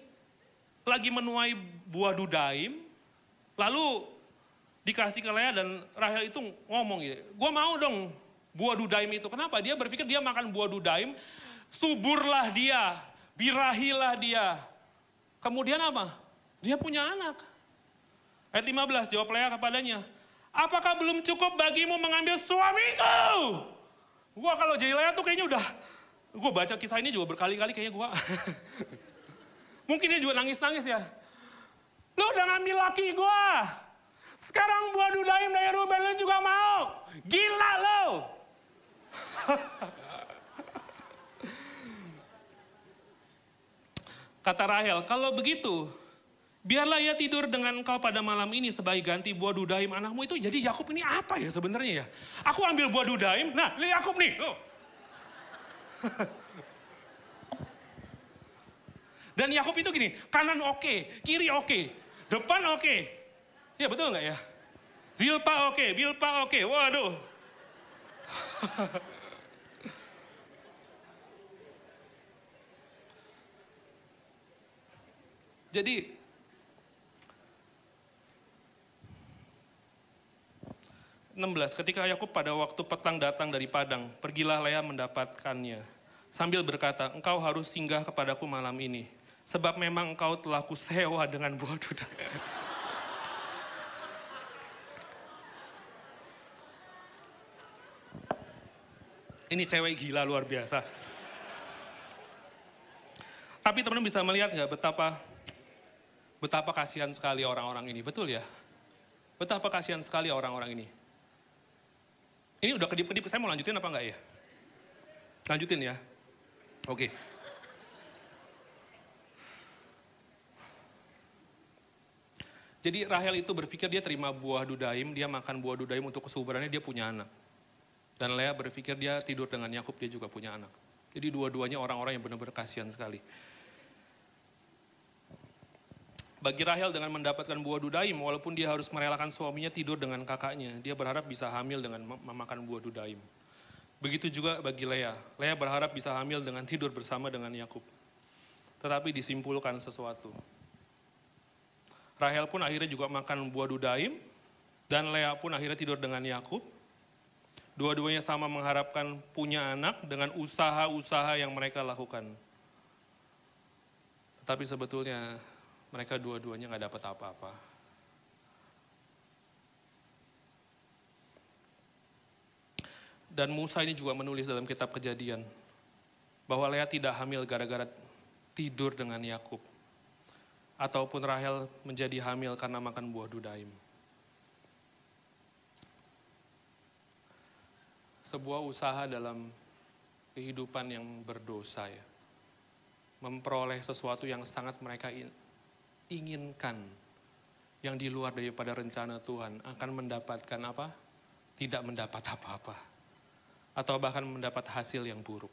lagi menuai buah dudaim, lalu dikasih ke Lea dan Rahel itu ngomong gitu, gue mau dong buah dudaim itu. Kenapa? Dia berpikir dia makan buah dudaim, suburlah dia, birahilah dia. Kemudian apa? Dia punya anak. Ayat 15, jawab Lea kepadanya, apakah belum cukup bagimu mengambil suamiku? Gua kalau jadi Lea tuh kayaknya udah, gue baca kisah ini juga berkali-kali kayaknya gue. Mungkin dia juga nangis-nangis ya. Lu udah ngambil laki gue. Sekarang buah dudaim dari Ruben lu juga mau. Gila lo. Kata Rahel, kalau begitu, biarlah ia tidur dengan engkau pada malam ini sebagai ganti buah dudaim anakmu itu. Jadi Yakub ini apa ya sebenarnya ya? Aku ambil buah dudaim, nah ini Yakub nih. Oh. Dan Yakub itu gini, kanan oke, kiri oke, depan oke. Ya betul nggak ya? Zilpa oke, Bilpa oke, waduh. Jadi belas ketika Yakub pada waktu petang datang dari padang, pergilah Lea mendapatkannya. Sambil berkata, engkau harus singgah kepadaku malam ini. Sebab memang engkau telah kusewa dengan buah duda. Ini cewek gila luar biasa. Tapi teman-teman bisa melihat nggak betapa betapa kasihan sekali orang-orang ini. Betul ya? Betapa kasihan sekali orang-orang ini. Ini udah kedip-kedip, saya mau lanjutin apa enggak ya? Lanjutin ya. Oke. Jadi Rahel itu berpikir dia terima buah dudaim, dia makan buah dudaim untuk kesuburannya, dia punya anak. Dan Lea berpikir dia tidur dengan Yakub, dia juga punya anak. Jadi dua-duanya orang-orang yang benar-benar kasihan sekali. Bagi Rahel dengan mendapatkan buah dudaim, walaupun dia harus merelakan suaminya tidur dengan kakaknya, dia berharap bisa hamil dengan memakan buah dudaim. Begitu juga bagi Lea. Lea berharap bisa hamil dengan tidur bersama dengan Yakub. Tetapi disimpulkan sesuatu. Rahel pun akhirnya juga makan buah dudaim, dan Lea pun akhirnya tidur dengan Yakub. Dua-duanya sama mengharapkan punya anak dengan usaha-usaha yang mereka lakukan. Tapi sebetulnya mereka dua-duanya nggak dapat apa-apa. Dan Musa ini juga menulis dalam kitab kejadian bahwa Lea tidak hamil gara-gara tidur dengan Yakub. Ataupun Rahel menjadi hamil karena makan buah dudaim. Sebuah usaha dalam kehidupan yang berdosa ya. Memperoleh sesuatu yang sangat mereka inginkan yang di luar daripada rencana Tuhan akan mendapatkan apa? Tidak mendapat apa-apa. Atau bahkan mendapat hasil yang buruk.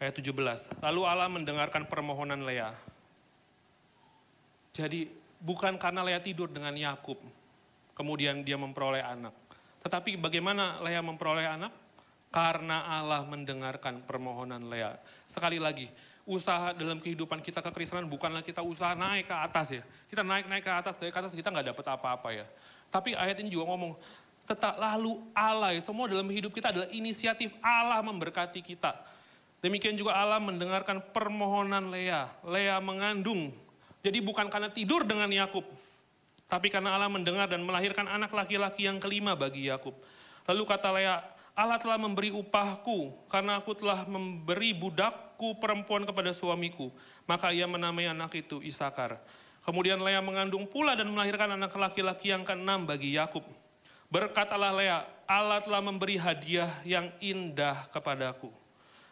Ayat 17. Lalu Allah mendengarkan permohonan Lea. Jadi bukan karena Lea tidur dengan Yakub, kemudian dia memperoleh anak. Tetapi bagaimana Lea memperoleh anak? Karena Allah mendengarkan permohonan Lea. Sekali lagi, usaha dalam kehidupan kita kekristenan bukanlah kita usaha naik ke atas ya. Kita naik-naik ke atas, dari ke atas kita nggak dapat apa-apa ya. Tapi ayat ini juga ngomong, tetap lalu Allah, semua dalam hidup kita adalah inisiatif Allah memberkati kita. Demikian juga Allah mendengarkan permohonan Lea. Lea mengandung. Jadi bukan karena tidur dengan Yakub, tapi karena Allah mendengar dan melahirkan anak laki-laki yang kelima bagi Yakub. Lalu kata Lea, Allah telah memberi upahku karena aku telah memberi budakku perempuan kepada suamiku. Maka ia menamai anak itu Isakar. Kemudian Lea mengandung pula dan melahirkan anak laki-laki yang keenam bagi Yakub. Berkatalah Lea, Allah telah memberi hadiah yang indah kepadaku.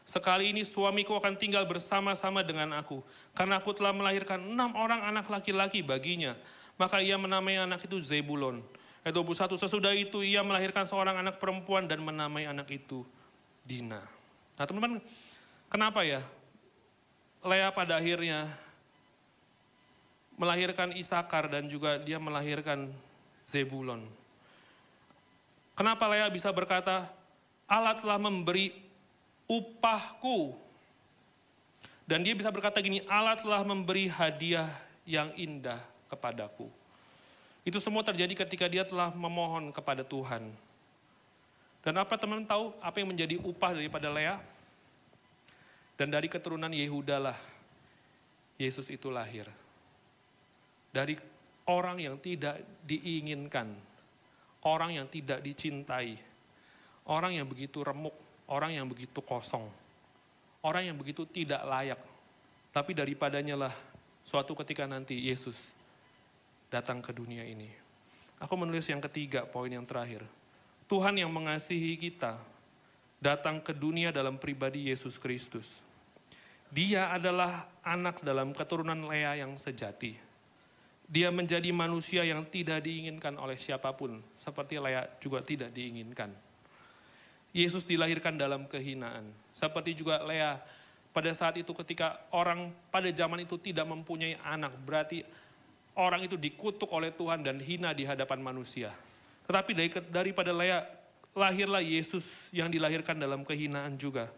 Sekali ini suamiku akan tinggal bersama-sama dengan aku. Karena aku telah melahirkan enam orang anak laki-laki baginya. Maka ia menamai anak itu Zebulon. Ayat 21, sesudah itu ia melahirkan seorang anak perempuan dan menamai anak itu Dina. Nah teman-teman, kenapa ya Lea pada akhirnya melahirkan Isakar dan juga dia melahirkan Zebulon. Kenapa Lea bisa berkata, Allah telah memberi upahku. Dan dia bisa berkata gini, Allah telah memberi hadiah yang indah kepadaku. Itu semua terjadi ketika dia telah memohon kepada Tuhan. Dan apa teman tahu apa yang menjadi upah daripada Lea? Dan dari keturunan Yehuda lah Yesus itu lahir. Dari orang yang tidak diinginkan, orang yang tidak dicintai, orang yang begitu remuk, orang yang begitu kosong, orang yang begitu tidak layak. Tapi daripadanya lah suatu ketika nanti Yesus datang ke dunia ini. Aku menulis yang ketiga, poin yang terakhir. Tuhan yang mengasihi kita datang ke dunia dalam pribadi Yesus Kristus. Dia adalah anak dalam keturunan Lea yang sejati. Dia menjadi manusia yang tidak diinginkan oleh siapa pun, seperti Lea juga tidak diinginkan. Yesus dilahirkan dalam kehinaan, seperti juga Lea pada saat itu ketika orang pada zaman itu tidak mempunyai anak, berarti orang itu dikutuk oleh Tuhan dan hina di hadapan manusia. Tetapi dari, daripada Lea, lahirlah Yesus yang dilahirkan dalam kehinaan juga.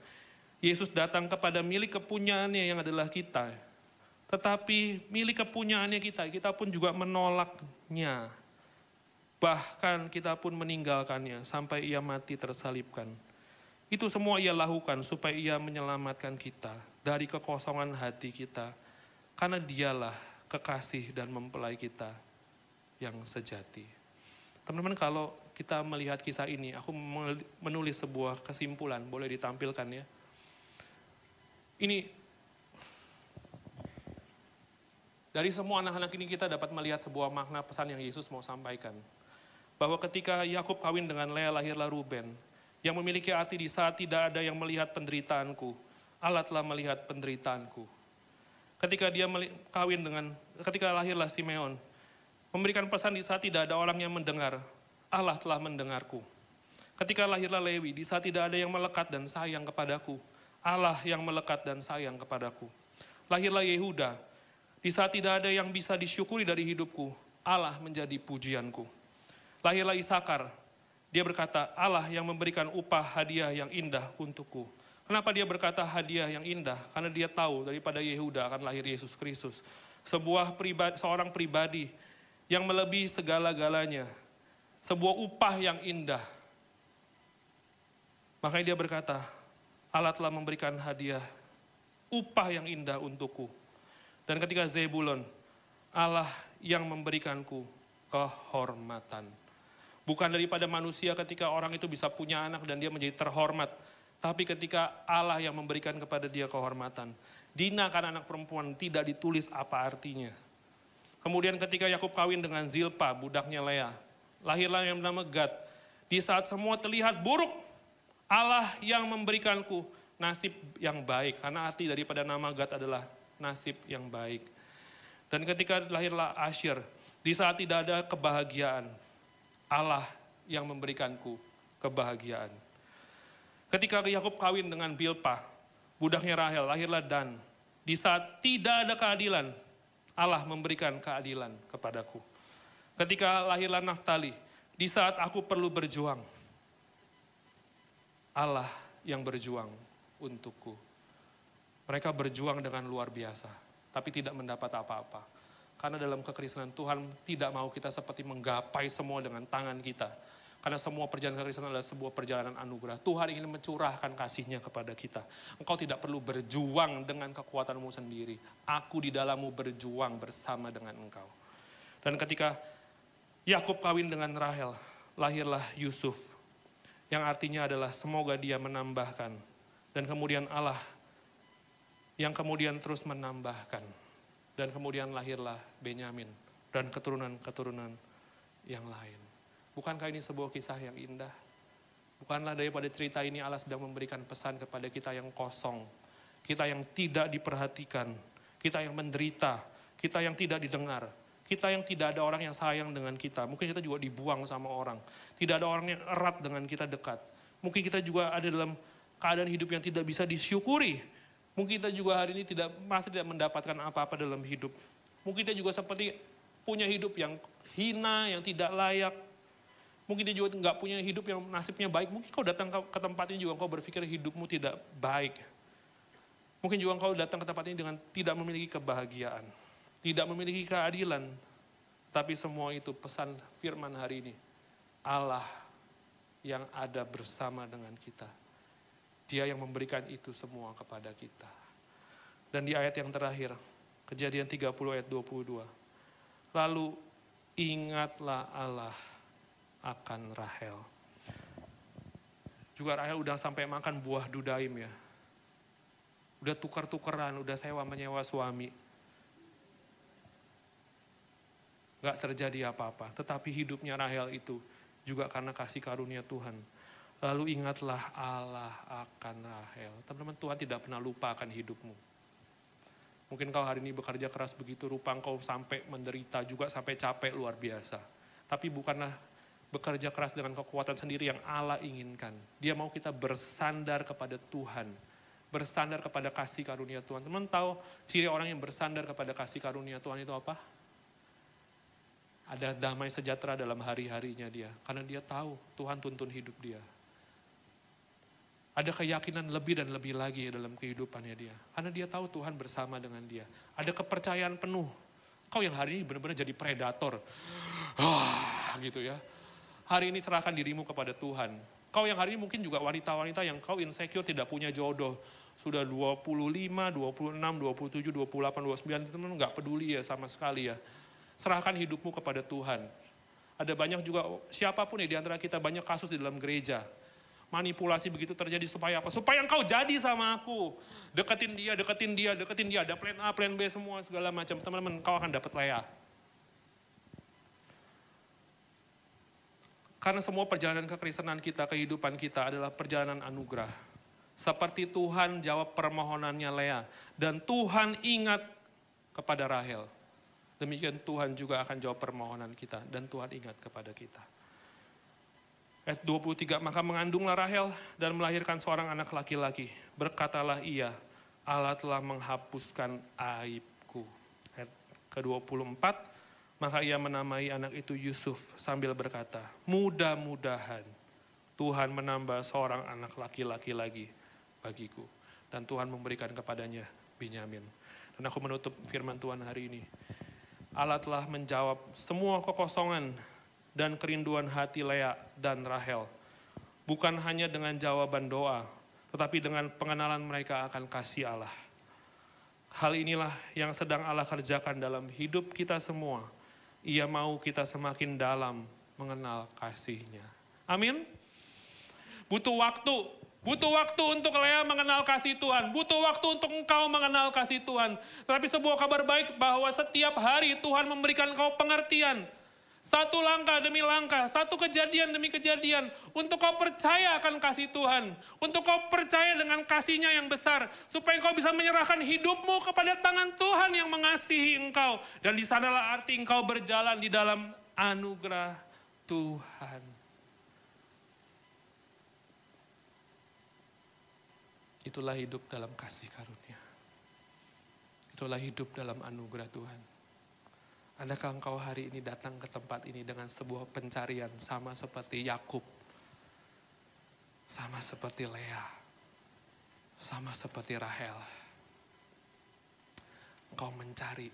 Yesus datang kepada milik kepunyaannya yang adalah kita. Tetapi milik kepunyaannya kita, kita pun juga menolaknya. Bahkan kita pun meninggalkannya sampai ia mati tersalibkan. Itu semua ia lakukan supaya ia menyelamatkan kita dari kekosongan hati kita. Karena dialah kekasih dan mempelai kita yang sejati. Teman-teman kalau kita melihat kisah ini, aku menulis sebuah kesimpulan, boleh ditampilkan ya. Ini Dari semua anak-anak ini kita dapat melihat sebuah makna pesan yang Yesus mau sampaikan. Bahwa ketika Yakub kawin dengan Lea lahirlah Ruben, yang memiliki arti di saat tidak ada yang melihat penderitaanku, Allah telah melihat penderitaanku. Ketika dia kawin dengan, ketika lahirlah Simeon, memberikan pesan di saat tidak ada orang yang mendengar, Allah telah mendengarku. Ketika lahirlah Lewi, di saat tidak ada yang melekat dan sayang kepadaku, Allah yang melekat dan sayang kepadaku. Lahirlah Yehuda, di saat tidak ada yang bisa disyukuri dari hidupku, Allah menjadi pujianku. Lahirlah Isakar, dia berkata, Allah yang memberikan upah hadiah yang indah untukku. Kenapa dia berkata hadiah yang indah? Karena dia tahu daripada Yehuda akan lahir Yesus Kristus. Sebuah pribadi, seorang pribadi yang melebihi segala-galanya. Sebuah upah yang indah. Makanya dia berkata, Allah telah memberikan hadiah upah yang indah untukku. Dan ketika Zebulon, Allah yang memberikanku kehormatan. Bukan daripada manusia ketika orang itu bisa punya anak dan dia menjadi terhormat. Tapi ketika Allah yang memberikan kepada dia kehormatan. Dina kan anak perempuan tidak ditulis apa artinya. Kemudian ketika Yakub kawin dengan Zilpa, budaknya Lea. Lahirlah yang bernama Gad. Di saat semua terlihat buruk, Allah yang memberikanku nasib yang baik. Karena arti daripada nama Gad adalah nasib yang baik. Dan ketika lahirlah Asyir, di saat tidak ada kebahagiaan, Allah yang memberikanku kebahagiaan. Ketika Yakub kawin dengan Bilpa, budaknya Rahel, lahirlah Dan. Di saat tidak ada keadilan, Allah memberikan keadilan kepadaku. Ketika lahirlah Naftali, di saat aku perlu berjuang, Allah yang berjuang untukku. Mereka berjuang dengan luar biasa, tapi tidak mendapat apa-apa. Karena dalam kekristenan Tuhan tidak mau kita seperti menggapai semua dengan tangan kita. Karena semua perjalanan kekristenan adalah sebuah perjalanan anugerah. Tuhan ingin mencurahkan kasihnya kepada kita. Engkau tidak perlu berjuang dengan kekuatanmu sendiri. Aku di dalammu berjuang bersama dengan engkau. Dan ketika Yakub kawin dengan Rahel, lahirlah Yusuf. Yang artinya adalah semoga dia menambahkan. Dan kemudian Allah yang kemudian terus menambahkan. Dan kemudian lahirlah Benyamin dan keturunan-keturunan yang lain. Bukankah ini sebuah kisah yang indah? Bukanlah daripada cerita ini Allah sedang memberikan pesan kepada kita yang kosong, kita yang tidak diperhatikan, kita yang menderita, kita yang tidak didengar, kita yang tidak ada orang yang sayang dengan kita. Mungkin kita juga dibuang sama orang. Tidak ada orang yang erat dengan kita dekat. Mungkin kita juga ada dalam keadaan hidup yang tidak bisa disyukuri Mungkin kita juga hari ini tidak masih tidak mendapatkan apa-apa dalam hidup. Mungkin kita juga seperti punya hidup yang hina, yang tidak layak. Mungkin dia juga nggak punya hidup yang nasibnya baik. Mungkin kau datang ke, tempat ini juga kau berpikir hidupmu tidak baik. Mungkin juga kau datang ke tempat ini dengan tidak memiliki kebahagiaan. Tidak memiliki keadilan. Tapi semua itu pesan firman hari ini. Allah yang ada bersama dengan kita dia yang memberikan itu semua kepada kita. Dan di ayat yang terakhir, kejadian 30 ayat 22. Lalu ingatlah Allah akan Rahel. Juga Rahel udah sampai makan buah dudaim ya. Udah tukar-tukeran, udah sewa menyewa suami. Gak terjadi apa-apa. Tetapi hidupnya Rahel itu juga karena kasih karunia Tuhan Lalu ingatlah Allah akan Rahel. Teman-teman Tuhan tidak pernah lupa akan hidupmu. Mungkin kau hari ini bekerja keras begitu rupa kau sampai menderita juga sampai capek luar biasa. Tapi bukanlah bekerja keras dengan kekuatan sendiri yang Allah inginkan. Dia mau kita bersandar kepada Tuhan. Bersandar kepada kasih karunia Tuhan. Teman tahu ciri orang yang bersandar kepada kasih karunia Tuhan itu apa? Ada damai sejahtera dalam hari-harinya dia. Karena dia tahu Tuhan tuntun hidup dia. Ada keyakinan lebih dan lebih lagi dalam kehidupannya dia. Karena dia tahu Tuhan bersama dengan dia. Ada kepercayaan penuh. Kau yang hari ini benar-benar jadi predator. Ah, gitu ya. Hari ini serahkan dirimu kepada Tuhan. Kau yang hari ini mungkin juga wanita-wanita yang kau insecure tidak punya jodoh. Sudah 25, 26, 27, 28, 29, itu nggak peduli ya sama sekali ya. Serahkan hidupmu kepada Tuhan. Ada banyak juga, siapa pun ya di antara kita banyak kasus di dalam gereja manipulasi begitu terjadi supaya apa? Supaya engkau jadi sama aku. Deketin dia, deketin dia, deketin dia. Ada plan A, plan B semua segala macam. Teman-teman, engkau akan dapat Lea. Karena semua perjalanan kekristenan kita, kehidupan kita adalah perjalanan anugerah. Seperti Tuhan jawab permohonannya Lea. Dan Tuhan ingat kepada Rahel. Demikian Tuhan juga akan jawab permohonan kita. Dan Tuhan ingat kepada kita. Ayat 23, maka mengandunglah Rahel dan melahirkan seorang anak laki-laki. Berkatalah ia, Allah telah menghapuskan aibku. Ayat ke-24, maka ia menamai anak itu Yusuf sambil berkata, mudah-mudahan Tuhan menambah seorang anak laki-laki lagi bagiku. Dan Tuhan memberikan kepadanya Binyamin. Dan aku menutup firman Tuhan hari ini. Allah telah menjawab semua kekosongan dan kerinduan hati Lea dan Rahel. Bukan hanya dengan jawaban doa, tetapi dengan pengenalan mereka akan kasih Allah. Hal inilah yang sedang Allah kerjakan dalam hidup kita semua. Ia mau kita semakin dalam mengenal kasihnya. Amin. Butuh waktu, butuh waktu untuk Lea mengenal kasih Tuhan, butuh waktu untuk engkau mengenal kasih Tuhan. Tetapi sebuah kabar baik bahwa setiap hari Tuhan memberikan kau pengertian, satu langkah demi langkah, satu kejadian demi kejadian. Untuk kau percaya akan kasih Tuhan. Untuk kau percaya dengan kasihnya yang besar. Supaya kau bisa menyerahkan hidupmu kepada tangan Tuhan yang mengasihi engkau. Dan di sanalah arti engkau berjalan di dalam anugerah Tuhan. Itulah hidup dalam kasih karunia. Itulah hidup dalam anugerah Tuhan. Adakah engkau hari ini datang ke tempat ini dengan sebuah pencarian sama seperti Yakub, sama seperti Lea, sama seperti Rahel? Engkau mencari,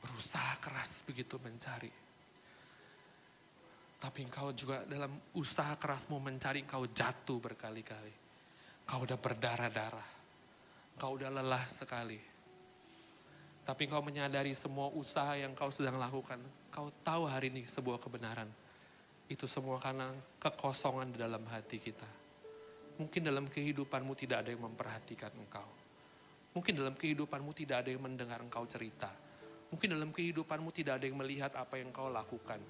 berusaha keras begitu mencari. Tapi engkau juga dalam usaha kerasmu mencari, engkau jatuh berkali-kali. Engkau udah berdarah-darah. Engkau udah lelah sekali tapi kau menyadari semua usaha yang kau sedang lakukan. Kau tahu hari ini sebuah kebenaran. Itu semua karena kekosongan di dalam hati kita. Mungkin dalam kehidupanmu tidak ada yang memperhatikan engkau. Mungkin dalam kehidupanmu tidak ada yang mendengar engkau cerita. Mungkin dalam kehidupanmu tidak ada yang melihat apa yang kau lakukan.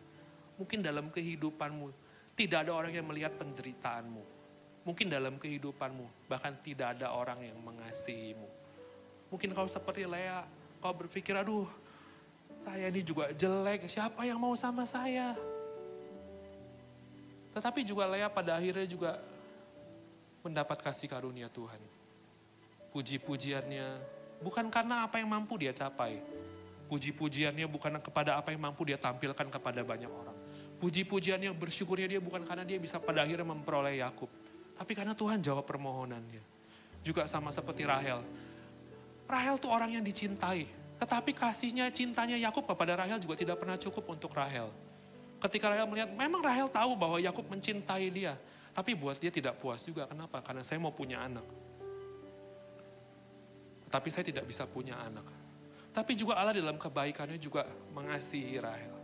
Mungkin dalam kehidupanmu tidak ada orang yang melihat penderitaanmu. Mungkin dalam kehidupanmu bahkan tidak ada orang yang mengasihimu. Mungkin kau seperti Lea, Kau berpikir, aduh saya ini juga jelek, siapa yang mau sama saya? Tetapi juga Lea pada akhirnya juga mendapat kasih karunia Tuhan. Puji-pujiannya bukan karena apa yang mampu dia capai. Puji-pujiannya bukan kepada apa yang mampu dia tampilkan kepada banyak orang. Puji-pujiannya bersyukurnya dia bukan karena dia bisa pada akhirnya memperoleh Yakub. Tapi karena Tuhan jawab permohonannya. Juga sama seperti Rahel. Rahel tuh orang yang dicintai. Tetapi kasihnya, cintanya Yakub kepada Rahel juga tidak pernah cukup untuk Rahel. Ketika Rahel melihat, memang Rahel tahu bahwa Yakub mencintai dia. Tapi buat dia tidak puas juga. Kenapa? Karena saya mau punya anak. Tapi saya tidak bisa punya anak. Tapi juga Allah dalam kebaikannya juga mengasihi Rahel.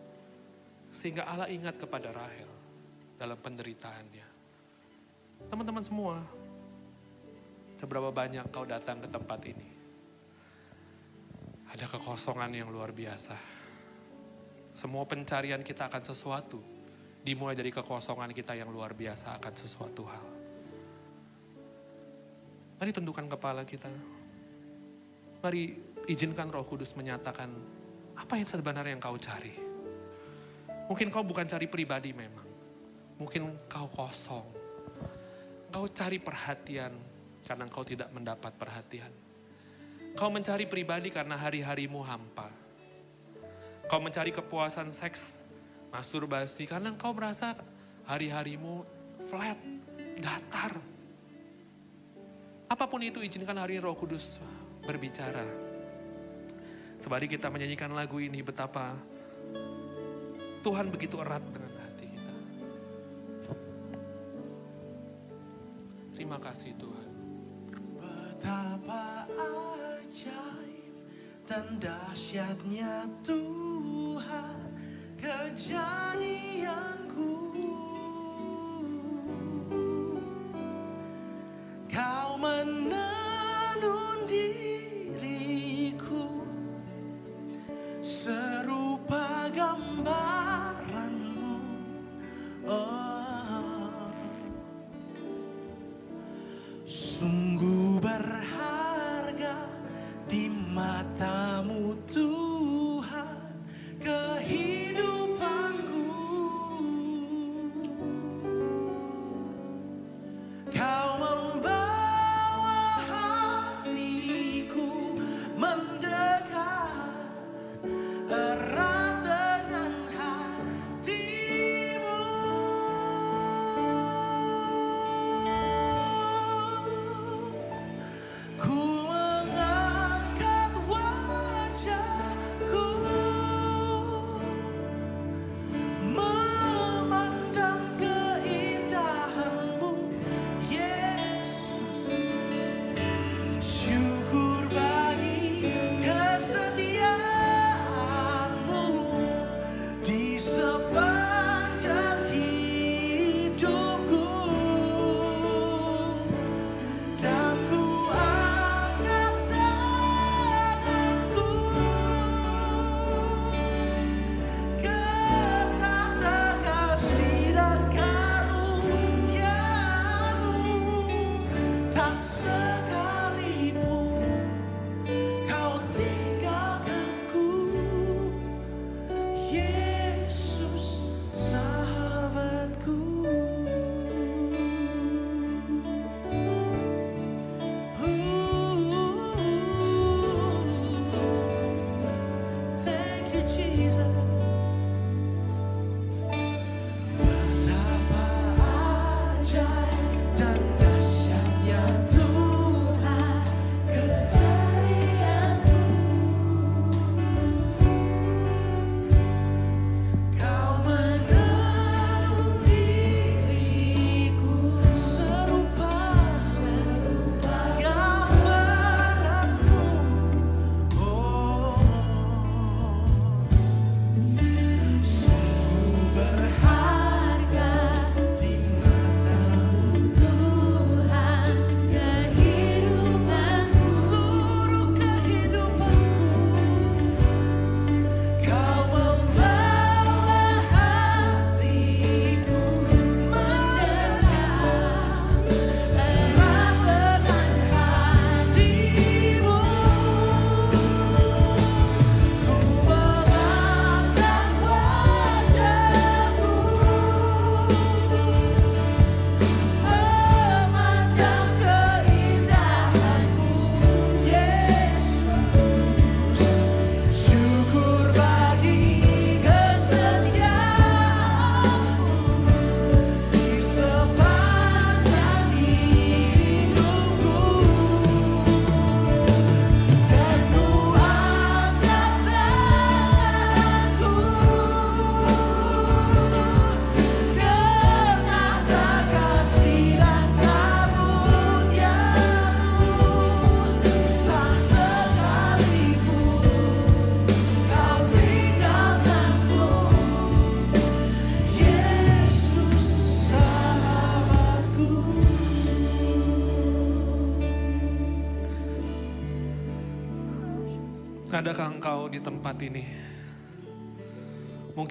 Sehingga Allah ingat kepada Rahel dalam penderitaannya. Teman-teman semua, seberapa banyak kau datang ke tempat ini? Ada kekosongan yang luar biasa. Semua pencarian kita akan sesuatu. Dimulai dari kekosongan kita yang luar biasa akan sesuatu hal. Mari tundukkan kepala kita. Mari izinkan roh kudus menyatakan apa yang sebenarnya yang kau cari. Mungkin kau bukan cari pribadi memang. Mungkin kau kosong. Kau cari perhatian karena kau tidak mendapat perhatian. Kau mencari pribadi karena hari-harimu hampa. Kau mencari kepuasan seks, masturbasi karena kau merasa hari-harimu flat, datar. Apa pun itu izinkan hari ini roh kudus berbicara. Sebari kita menyanyikan lagu ini betapa Tuhan begitu erat dengan hati kita. Terima kasih Tuhan. Dan dahsyatnya Tuhan kejadianku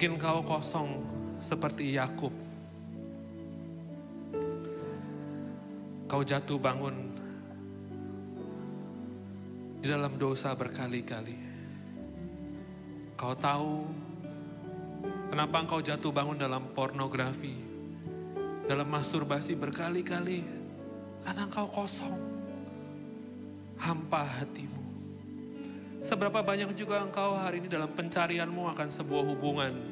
Mungkin kau kosong seperti Yakub. Kau jatuh bangun di dalam dosa berkali-kali. Kau tahu kenapa engkau jatuh bangun dalam pornografi, dalam masturbasi berkali-kali. Karena engkau kosong, hampa hatimu. Seberapa banyak juga engkau hari ini dalam pencarianmu akan sebuah hubungan.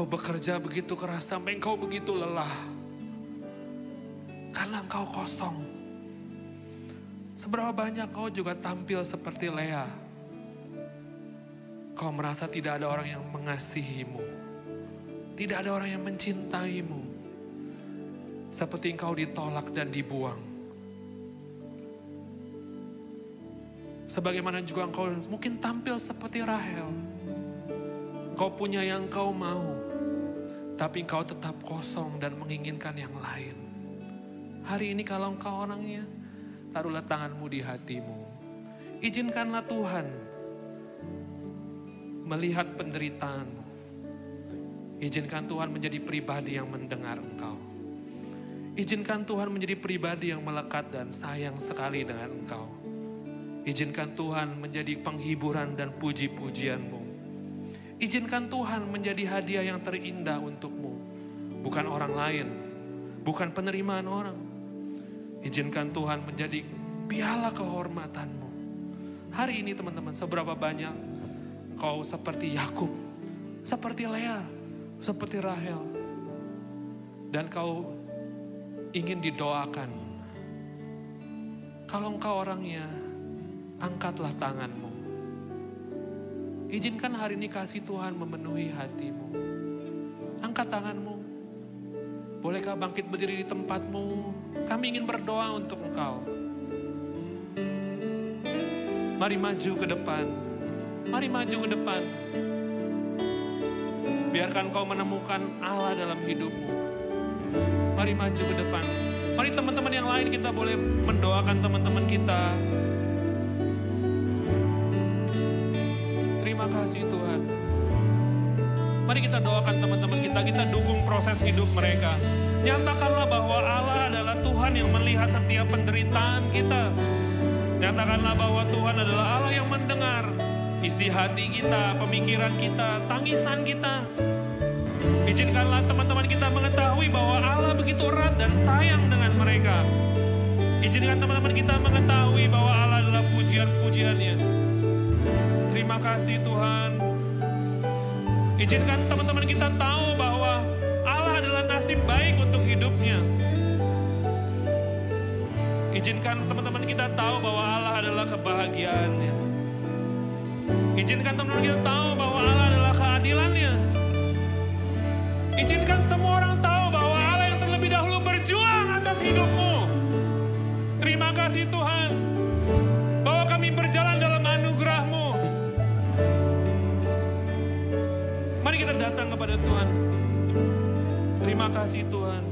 Kau bekerja begitu keras sampai engkau begitu lelah. Karena engkau kosong. Seberapa banyak kau juga tampil seperti Lea. Kau merasa tidak ada orang yang mengasihimu. Tidak ada orang yang mencintaimu. Seperti engkau ditolak dan dibuang. Sebagaimana juga engkau mungkin tampil seperti Rahel. Kau punya yang kau mau, tapi engkau tetap kosong dan menginginkan yang lain. Hari ini kalau engkau orangnya, taruhlah tanganmu di hatimu. Izinkanlah Tuhan melihat penderitaanmu. Izinkan Tuhan menjadi pribadi yang mendengar engkau. Izinkan Tuhan menjadi pribadi yang melekat dan sayang sekali dengan Engkau. Izinkan Tuhan menjadi penghiburan dan puji-pujianmu. Izinkan Tuhan menjadi hadiah yang terindah untukmu. Bukan orang lain, bukan penerimaan orang. Izinkan Tuhan menjadi piala kehormatanmu. Hari ini teman-teman, seberapa banyak kau seperti Yakub, seperti Lea, seperti Rahel. Dan kau ingin didoakan. Kalau engkau orangnya, angkatlah tanganmu. Izinkan hari ini kasih Tuhan memenuhi hatimu. Angkat tanganmu. Bolehkah bangkit berdiri di tempatmu? Kami ingin berdoa untuk engkau. Mari maju ke depan. Mari maju ke depan. Biarkan kau menemukan Allah dalam hidupmu. Mari maju ke depan. Mari teman-teman yang lain kita boleh mendoakan teman-teman kita. Terima kasih Tuhan. Mari kita doakan teman-teman kita, kita dukung proses hidup mereka. Nyatakanlah bahwa Allah adalah Tuhan yang melihat setiap penderitaan kita. Nyatakanlah bahwa Tuhan adalah Allah yang mendengar isi hati kita, pemikiran kita, tangisan kita. Izinkanlah teman-teman kita mengetahui bahwa Allah begitu erat dan sayang dengan mereka. Izinkan teman-teman kita mengetahui bahwa Allah adalah pujian-pujiannya. Terima kasih Tuhan. Izinkan teman-teman kita tahu bahwa Allah adalah nasib baik untuk hidupnya. Izinkan teman-teman kita tahu bahwa Allah adalah kebahagiaannya. Izinkan teman-teman kita tahu bahwa Allah adalah keadilannya. Izinkan semua orang tahu bahwa Allah yang terlebih dahulu berjuang atas hidupmu. Terima kasih Tuhan. Datang kepada Tuhan. Terima kasih Tuhan.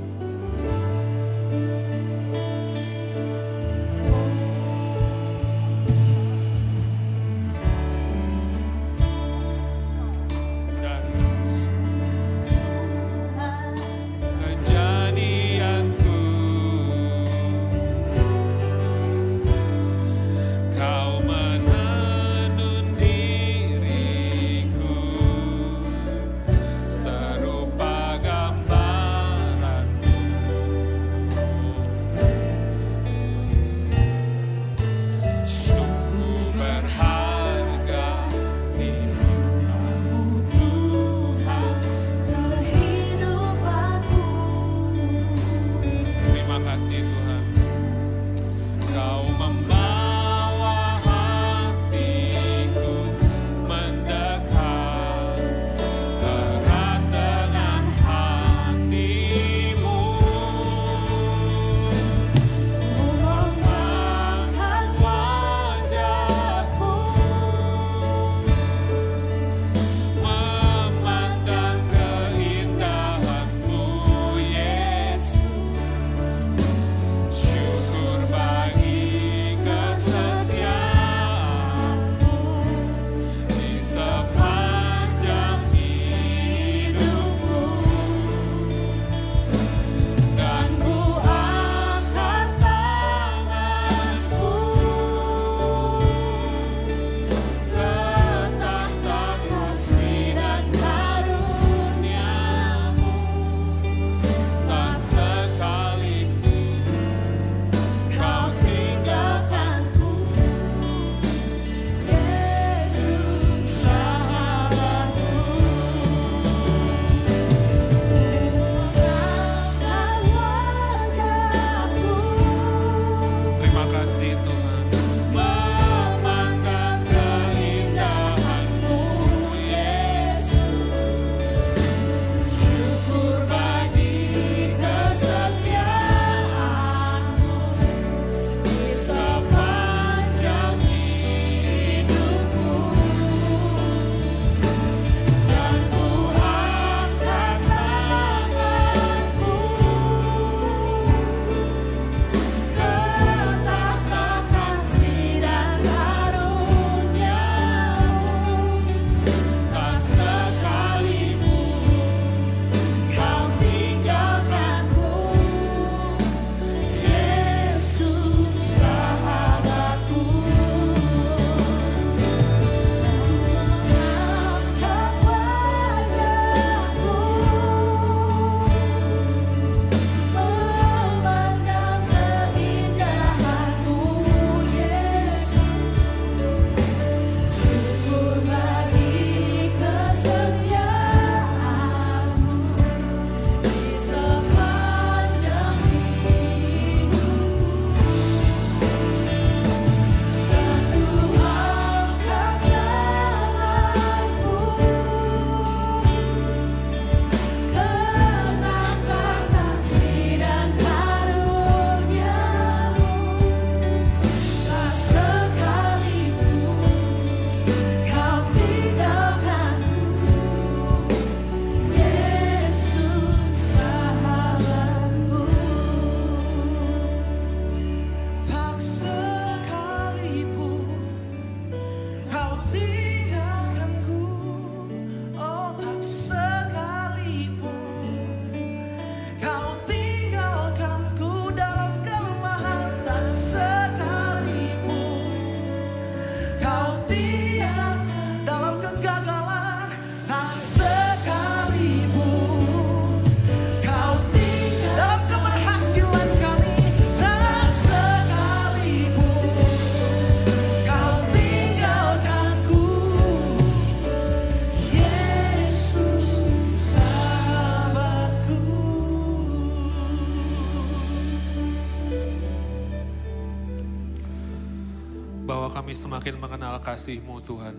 Kami semakin mengenal kasih-Mu Tuhan.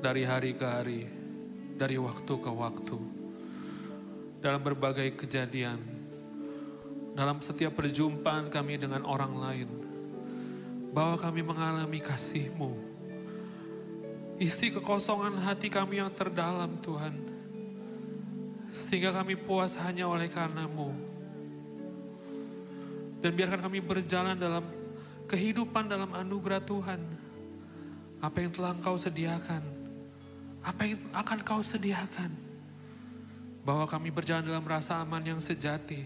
Dari hari ke hari, dari waktu ke waktu. Dalam berbagai kejadian, dalam setiap perjumpaan kami dengan orang lain, bahwa kami mengalami kasih-Mu. Isi kekosongan hati kami yang terdalam Tuhan. Sehingga kami puas hanya oleh karena-Mu. Dan biarkan kami berjalan dalam kehidupan dalam anugerah Tuhan. Apa yang telah Engkau sediakan. Apa yang akan Kau sediakan. Bahwa kami berjalan dalam rasa aman yang sejati.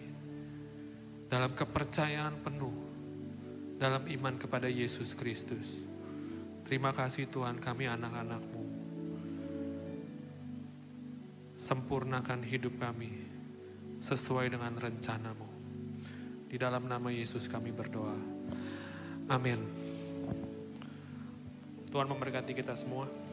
Dalam kepercayaan penuh. Dalam iman kepada Yesus Kristus. Terima kasih Tuhan kami anak-anak-Mu. Sempurnakan hidup kami sesuai dengan rencana-Mu. Di dalam nama Yesus kami berdoa. Amin. Tuhan memberkati kita semua.